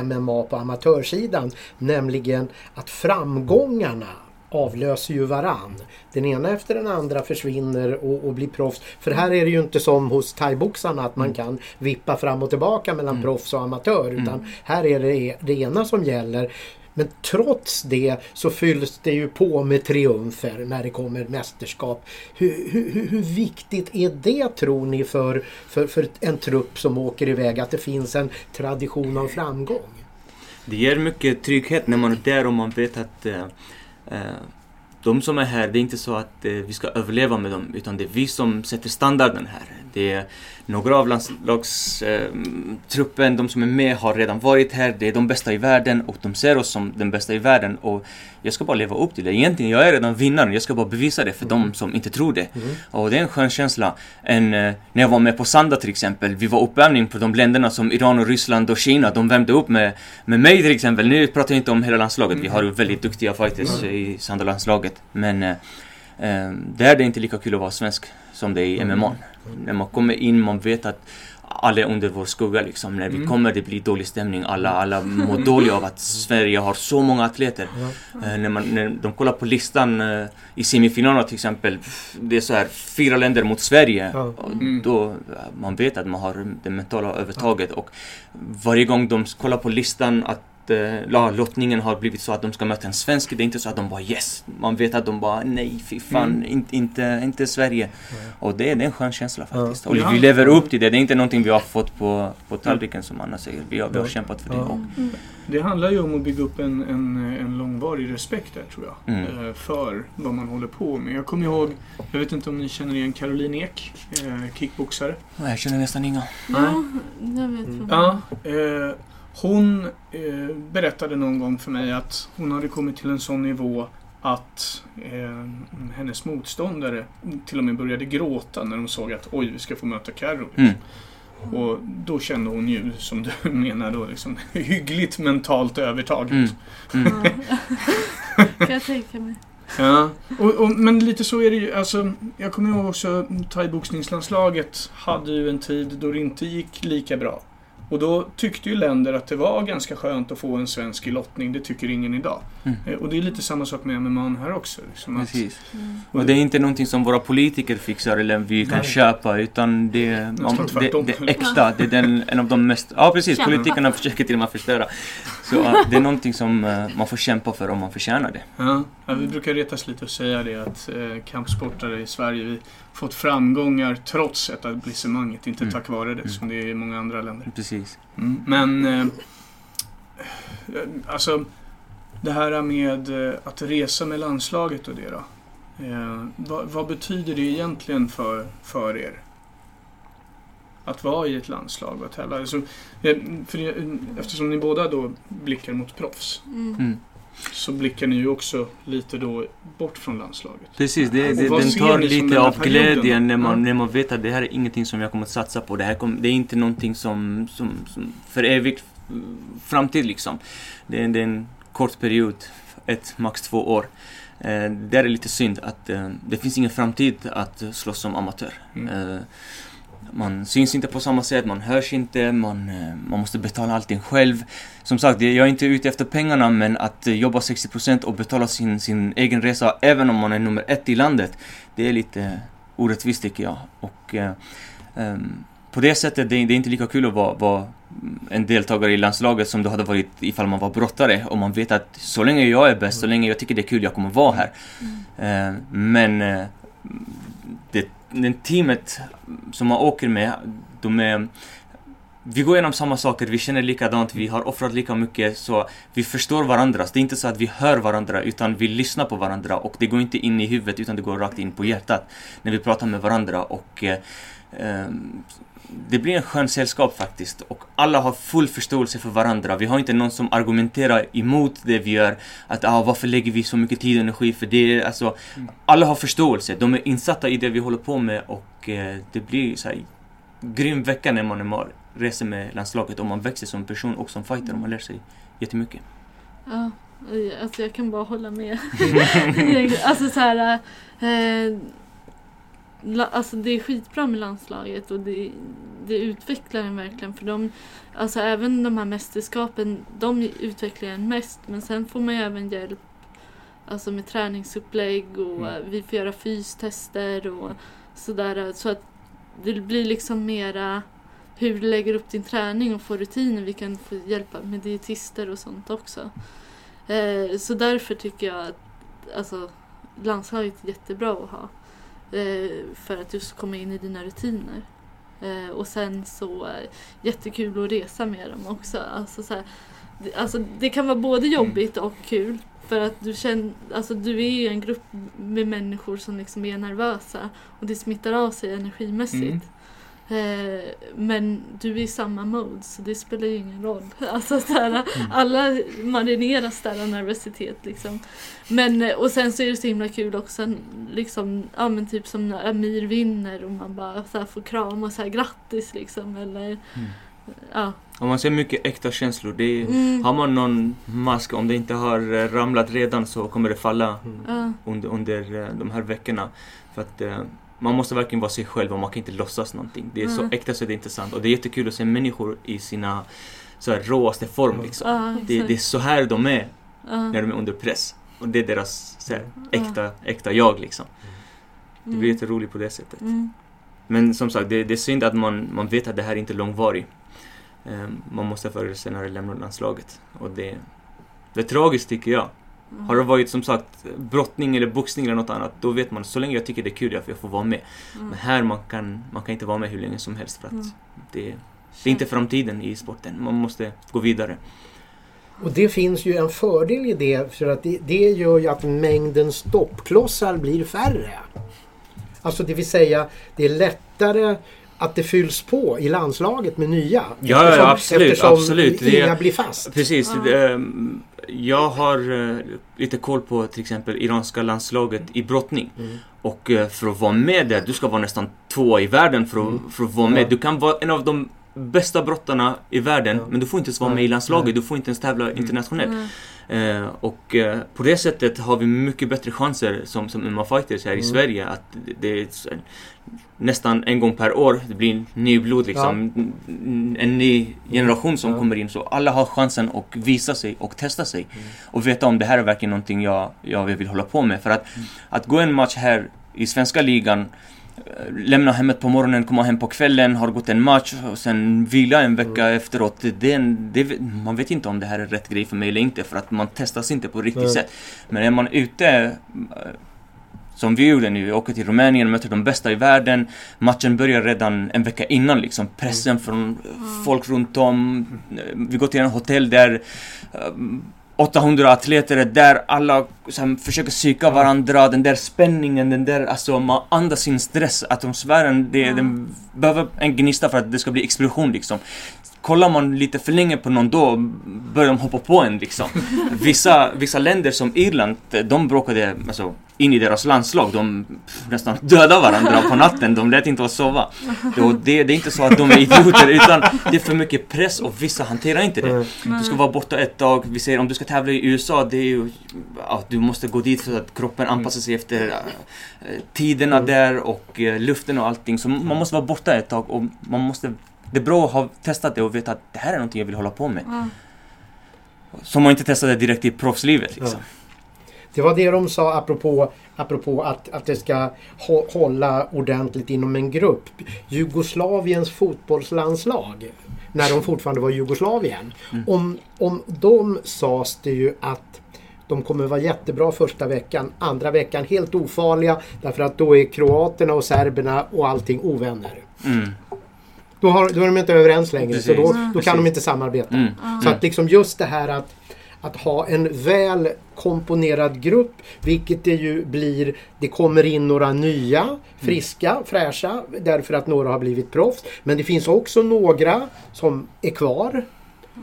MMA på amatörsidan, nämligen att framgångarna avlöser ju varann. Den ena efter den andra försvinner och, och blir proffs. För här är det ju inte som hos thaiboxarna att man kan vippa fram och tillbaka mellan Mm. proffs och amatör. Utan Mm. här är det det ena som gäller. Men trots det så fylls det ju på med triumfer när det kommer mästerskap. Hur, hur, hur- viktigt är det tror ni för, för, för en trupp som åker iväg att det finns en tradition av framgång? Det ger mycket trygghet när man är där och man vet att eh, eh de som är här, det är inte så att eh, vi ska överleva med dem, utan det är vi som sätter standarden här. Det är några av landslagstruppen, truppen, de som är med, har redan varit här. Det är de bästa i världen och de ser oss som den bästa i världen. Och jag ska bara leva upp till det. Egentligen, jag är redan vinnaren. Jag ska bara bevisa det för de som inte tror det. Mm. Och det är en skön känsla. En, eh, när jag var med på Sanda till exempel, vi var uppvärmning på de länderna som Iran och Ryssland och Kina. De värmde upp med, med mig till exempel. Nu pratar jag inte om hela landslaget. Vi har ju väldigt duktiga fighters i Sanda-landslaget. Men eh, eh, där är det inte lika kul att vara svensk som det är i MMA. När man kommer in, man vet att alla är under vår skugga liksom. När vi Mm. kommer det blir dålig stämning. Alla, alla mår dåliga av att Sverige har så många atleter. Eh, när, man, när de kollar på listan eh, i semifinalerna till exempel. Det är så här fyra länder mot Sverige. Mm. Då eh, man vet att man har det mentala övertaget. Och varje gång de kollar på listan att eh, ja, lottningen har blivit så att de ska möta en svensk. Det är inte så att de bara yes. Man vet att de bara nej, fy fan, Mm. inte, inte, inte Sverige. Och det, är- det är en skön känsla faktiskt. Ja. Och vi lever upp till det. Det är inte någonting vi har fått på, på tallriken som Anna säger. Vi har, vi har kämpat för det. Ja. Och, Mm. Det handlar ju om att bygga upp en, en, en långvarig respekt där tror jag. Mm. eh, För vad man håller på med. Jag kommer ihåg, jag vet inte om ni känner igen Caroline Ek, eh, kickboxare. Nej, jag känner nästan inga. Ja, jag vet Mm. Ja, eh, hon eh, berättade någon gång för mig att hon hade kommit till en sån nivå att eh, hennes motståndare till och med började gråta när de såg att oj, vi ska få möta Carro. Mm. Och då kände hon ju, som du menar då, liksom, hyggligt mentalt övertag. Mm. Mm. Ja. kan jag tänka mig. Ja, och, och, men lite så är det ju. Alltså, jag kommer ihåg också thaiboxningslandslaget hade ju en tid då det inte gick lika bra. Och då tyckte ju länder att det var ganska skönt att få en svensk i lottning. Det tycker ingen idag. Mm. Eh, Och det är lite samma sak med MMA här också. Liksom att, Precis. Mm. Och det är inte någonting som våra politiker fixar eller vi kan Nej. köpa utan det, Nästan det, det är äkta. Det är den, en av de mest... Ja precis, politikerna försöker till och med förstöra. Så det är någonting som eh, man får kämpa för om man förtjänar det. Ja, ja, vi brukar retas lite och säga det att eh, kampsportare i Sverige vi fått framgångar trots etablissemanget. Inte Mm. tack vare det Mm. som det är i många andra länder. Precis. Mm, Men eh, alltså det här med eh, att resa med landslaget och det då. Eh, vad, vad betyder det egentligen för, för er? Att vara i ett landslag och tävla. Alltså, eh, för eftersom ni båda då blickar mot proffs Mm. Så blickar ni ju också lite då bort från landslaget. Precis, det, det, den tar lite av glädjen när man, när man vet att det här är ingenting som jag kommer att satsa på. Det, här kom, det är inte någonting som, som, som för evigt framtid liksom. Det är, det är en kort period, ett, max två år. Eh, det är lite synd att eh, det finns ingen framtid att slåss som amatör. Mm. Eh, man syns inte på samma sätt, man hörs inte, man, eh, man måste betala allting själv. Som sagt, jag är inte ute efter pengarna men att eh, jobba 60% och betala sin, sin egen resa även om man är nummer ett i landet, det är lite orättvist tycker jag. Och, eh, ehm, på det sättet, det, det är inte lika kul att vara, vara en deltagare i landslaget som det hade varit ifall man var brottare och man vet att så länge jag är bäst, så länge jag tycker det är kul, jag kommer vara här. Eh, men eh, det, det teamet som man åker med, de är vi går igenom samma saker, vi känner likadant, vi har offrat lika mycket så vi förstår varandra. Det är inte så att vi hör varandra utan vi lyssnar på varandra och det går inte in i huvudet utan det går rakt in på hjärtat när vi pratar med varandra och eh, eh, det blir en skön sällskap faktiskt och alla har full förståelse för varandra. Vi har inte någon som argumenterar emot det vi gör. Att ah, varför lägger vi så mycket tid och energi för det? Alltså, alla har förståelse. De är insatta i det vi håller på med och eh, det blir så här grym vecka när man är reser med landslaget och man växer som person och som fighter och man lär sig jättemycket. Ja, alltså jag kan bara hålla med. alltså så här, eh, alltså det är skitbra med landslaget och det, det utvecklar en verkligen för de, alltså även de här mästerskapen, de utvecklar en mest men sen får man ju även hjälp alltså med träningsupplägg och mm. vi får göra fystester och sådär så att det blir liksom mera hur du lägger upp din träning och får rutiner. Vi kan få hjälpa med dietister och sånt också. Eh, så därför tycker jag att alltså, landslaget är jättebra att ha. Eh, för att just komma in i dina rutiner. Eh, och sen så eh, jättekul att resa med dem också. Alltså, så här, det, alltså, det kan vara både jobbigt och kul. För att du känner, alltså du är ju en grupp med människor som liksom är nervösa och det smittar av sig energimässigt. Mm. Eh, men du är i samma mode så det spelar ju ingen roll. Alltså, såhär, mm. Alla marineras där av nervositet. Liksom. Men, eh, och sen så är det så himla kul också, liksom, ja, men typ som när Amir vinner och man bara så får krama och säga grattis liksom. Eller, mm. ja. Och man ser mycket äkta känslor. Det är, mm. Har man någon mask, om det inte har eh, ramlat redan så kommer det falla mm. under, under de här veckorna. För att man måste verkligen vara sig själv och man kan inte låtsas någonting. Det är mm. så äkta så det är inte sant. Och det är jättekul att se människor i sina så här, råaste form. Liksom. Uh, det, det, är så här de är uh. när de är under press. Och det är deras så här, äkta, äkta jag liksom. Det blir mm. jätteroligt på det sättet. Mm. Men som sagt, det, det, är synd att man, man vet att det här inte är långvarigt. Um, man måste förr eller senare lämna landslaget. Och det, det är tragiskt tycker jag. Mm. Har det varit som sagt brottning eller boxning eller något annat, då vet man så länge jag tycker det är kul, jag får vara med. Mm. Men här man kan man kan inte vara med hur länge som helst för att mm. det, det är inte framtiden i sporten. Man måste gå vidare. Och det finns ju en fördel i det för att det, det gör ju att mängden stoppklossar blir färre. Alltså det vill säga det är lättare att det fylls på i landslaget med nya. Ja, eftersom, ja absolut. Eftersom absolut. inga det, blir fast. Precis. Ja. Det, jag har uh, lite koll på till exempel iranska landslaget i brottning. Mm. Och uh, för att vara med där, du ska vara nästan två i världen för att, mm. för att vara med. Du kan vara en av de bästa brottarna i världen ja. men du får inte ens vara med i landslaget, du får inte ens tävla mm. internationellt. Uh, och uh, på det sättet har vi mycket bättre chanser som, som MMA-fighters här mm. i Sverige. Att det, det är nästan en gång per år, det blir nyblod liksom. Ja. En ny generation som ja. kommer in. Så alla har chansen att visa sig och testa sig. Mm. Och veta om det här är verkligen någonting jag, jag vill hålla på med. För att, mm. att gå en match här i svenska ligan eh, lämna hemmet på morgonen, komma hem på kvällen, har gått en match och sen vila en vecka mm. efteråt. Det en, det, man vet inte om det här är rätt grej för mig eller inte för att man testas inte på riktigt mm. sätt. Men är man ute eh, som vi gjorde nu, vi åker till Rumänien och möter de bästa i världen. Matchen börjar redan en vecka innan liksom. Pressen mm. från mm. folk runt om. Vi går till en hotell där 800 atleter är där, alla som försöker psyka varandra, den där spänningen, den där, alltså man andas sin stress, atmosfären, det, mm. den behöver en gnista för att det ska bli explosion liksom kollar man lite för länge på någon då börjar de hoppa på en liksom. Vissa, vissa länder som Irland, de bråkade alltså, in i deras landslag. De nästan dödade varandra på natten. De lät inte oss sova. Det, det, är inte så att de är idioter utan det är för mycket press och vissa hanterar inte det. Du ska vara borta ett tag. Vi säger om du ska tävla i USA, det är ju, ja, du måste gå dit för att kroppen anpassar sig efter uh, tiderna där och uh, luften och allting. Så man måste vara borta ett tag och man måste det är bra att ha testat det och veta att det här är någonting jag vill hålla på med. Mm. Som man inte testade direkt i proffslivet liksom. Det var det de sa apropå, apropå att, att det ska hå- hålla ordentligt inom en grupp. Jugoslaviens fotbollslandslag, när de fortfarande var Jugoslavien. Om, om dem sades det ju att de kommer vara jättebra första veckan. Andra veckan helt ofarliga därför att då är kroaterna och serberna och allting ovänner. Mm. Då, har, då är de inte överens längre så Precis. då, då kan de inte samarbeta. Mm. Så att liksom just det här att, att ha en väl komponerad grupp, vilket det ju blir. Det kommer in några nya, friska, fräscha, därför att några har blivit proffs. Men det finns också några som är kvar.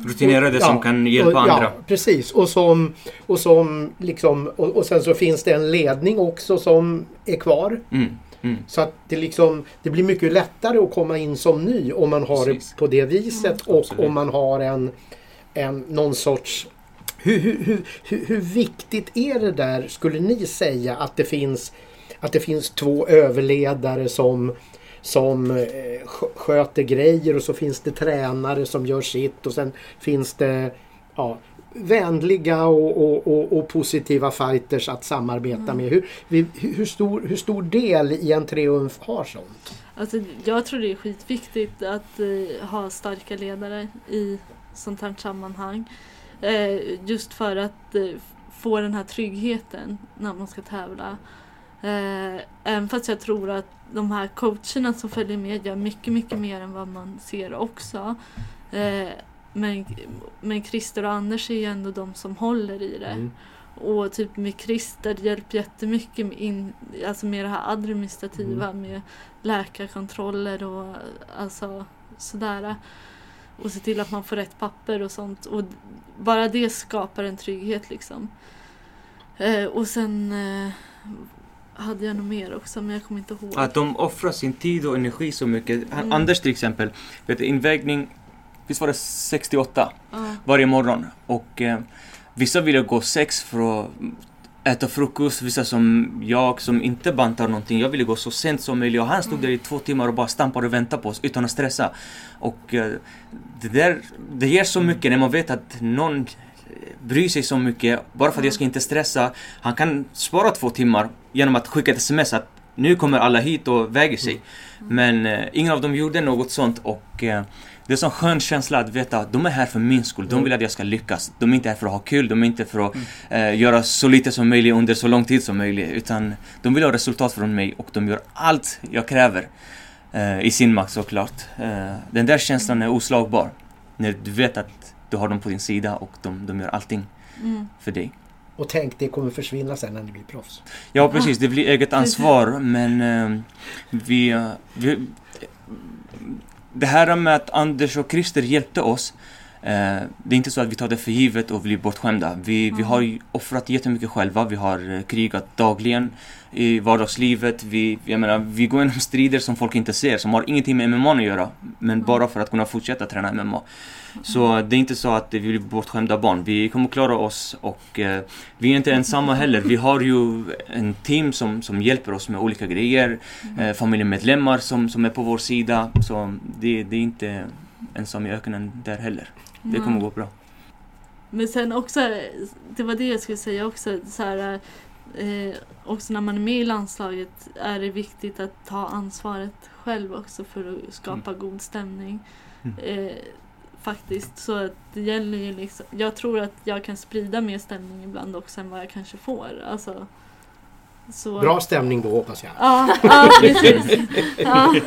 Rutinerade som Ja, kan hjälpa och, andra. Ja, precis. Och, som, och, som liksom, och, och sen så finns det en ledning också som är kvar. Mm. Mm. Så att det, liksom, det blir mycket lättare att komma in som ny om man har Precis. det på det viset och absolut. om man har en, en någon sorts... Hur, hur, hur, hur, viktigt är det där, skulle ni säga, att det finns, att det finns två överledare som, som eh, skö- sköter grejer och så finns det tränare som gör sitt och sen finns det ja, vänliga och, och, och, och positiva fighters att samarbeta med. Hur, hur, stor, hur stor del i en triumf har sånt? Alltså, jag tror det är skitviktigt att eh, ha starka ledare i sånt här sammanhang. Eh, just för att eh, få den här tryggheten när man ska tävla. Eh, även fast jag tror att de här coacherna som följer med gör mycket, mycket mer än vad man ser också. Men, men Christer och Anders är ju ändå de som håller i det. Mm. Och typ med Christer hjälper jättemycket med, in, alltså med det här administrativa med läkarkontroller och alltså sådär. Och se till att man får rätt papper och sånt. Och bara det skapar en trygghet liksom. Eh, och sen eh, hade jag nog mer också men jag kommer inte ihåg. Att de offrar sin tid och energi så mycket. Han, Mm. Anders till exempel, vet du, invägning, visst var det 68 Ja. varje morgon? Och eh, vissa ville gå sex för att äta frukost, vissa som jag som inte bantar någonting, jag ville gå så sent som möjligt och han stod där i två timmar och bara stampade och väntade på oss utan att stressa. Och eh, det där, det ger så mycket när man vet att någon bryr sig så mycket bara för att jag ska inte stressa. Han kan spara två timmar genom att skicka ett sms att nu kommer alla hit och väger sig. Men eh, ingen av dem gjorde något sånt och eh, det är en sån skön känsla att veta att de är här för min skull. De vill att jag ska lyckas. De är inte här för att ha kul, de är inte för att eh, göra så lite som möjligt under så lång tid som möjligt. Utan de vill ha resultat från mig och de gör allt jag kräver. Eh, I sin makt såklart. Eh, den där känslan är oslagbar. När du vet att du har dem på din sida och de, de gör allting Mm. för dig. Och tänk, det kommer försvinna sen när ni blir proffs. Ja precis, det blir eget ansvar men eh, vi, eh, vi... Det här med att Anders och Christer hjälpte oss eh, Det är inte så att vi tar det för givet och blir bortskämda. Vi, vi har offrat jättemycket själva. Vi har eh, krigat dagligen i vardagslivet. Vi, jag menar, vi går igenom strider som folk inte ser, som har ingenting med MMA att göra. Men bara för att kunna fortsätta träna MMA. Så det är inte så att vi blir bortskämda barn. Vi kommer klara oss och eh, vi är inte ensamma heller. Vi har ju en team som, som hjälper oss med olika grejer. Eh, familjemedlemmar som, som är på vår sida. Så det, det är inte ensam i öknen där heller. Det kommer gå bra. Men sen också, det var det jag skulle säga också, så här, eh, också när man är med i landslaget är det viktigt att ta ansvaret själv också för att skapa god stämning. Mm. Eh, faktiskt, så att det gäller ju liksom, jag tror att jag kan sprida mer stämning ibland också än vad jag kanske får. Alltså, så, Bra stämning då hoppas jag. Ja, ja precis. Ja.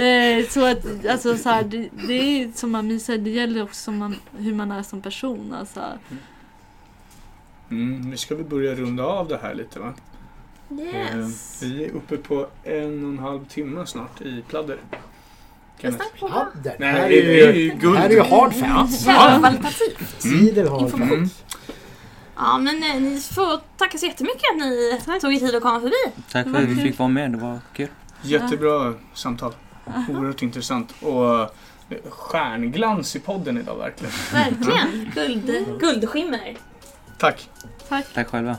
Eh, så att, alltså så här, det, det är som man säger, det gäller också som man, hur man är som person. Alltså. Mm, nu ska vi börja runda av det här lite va? Yes. Eh, vi är uppe på en och en halv timme snart i pladder. På. Padden. Nej, det är ju, guld. här är ju hard facts. Kvalitativt. Idel hard Information. facts. Ja men eh, ni får tacka så jättemycket att ni tog er tid att komma förbi. Tack för att vi fick vara med, det var kul. Jättebra samtal. Oerhört intressant. Och eh, stjärnglans i podden idag verkligen. Verkligen. Guld, guldskimmer. Tack. Tack. Tack själva.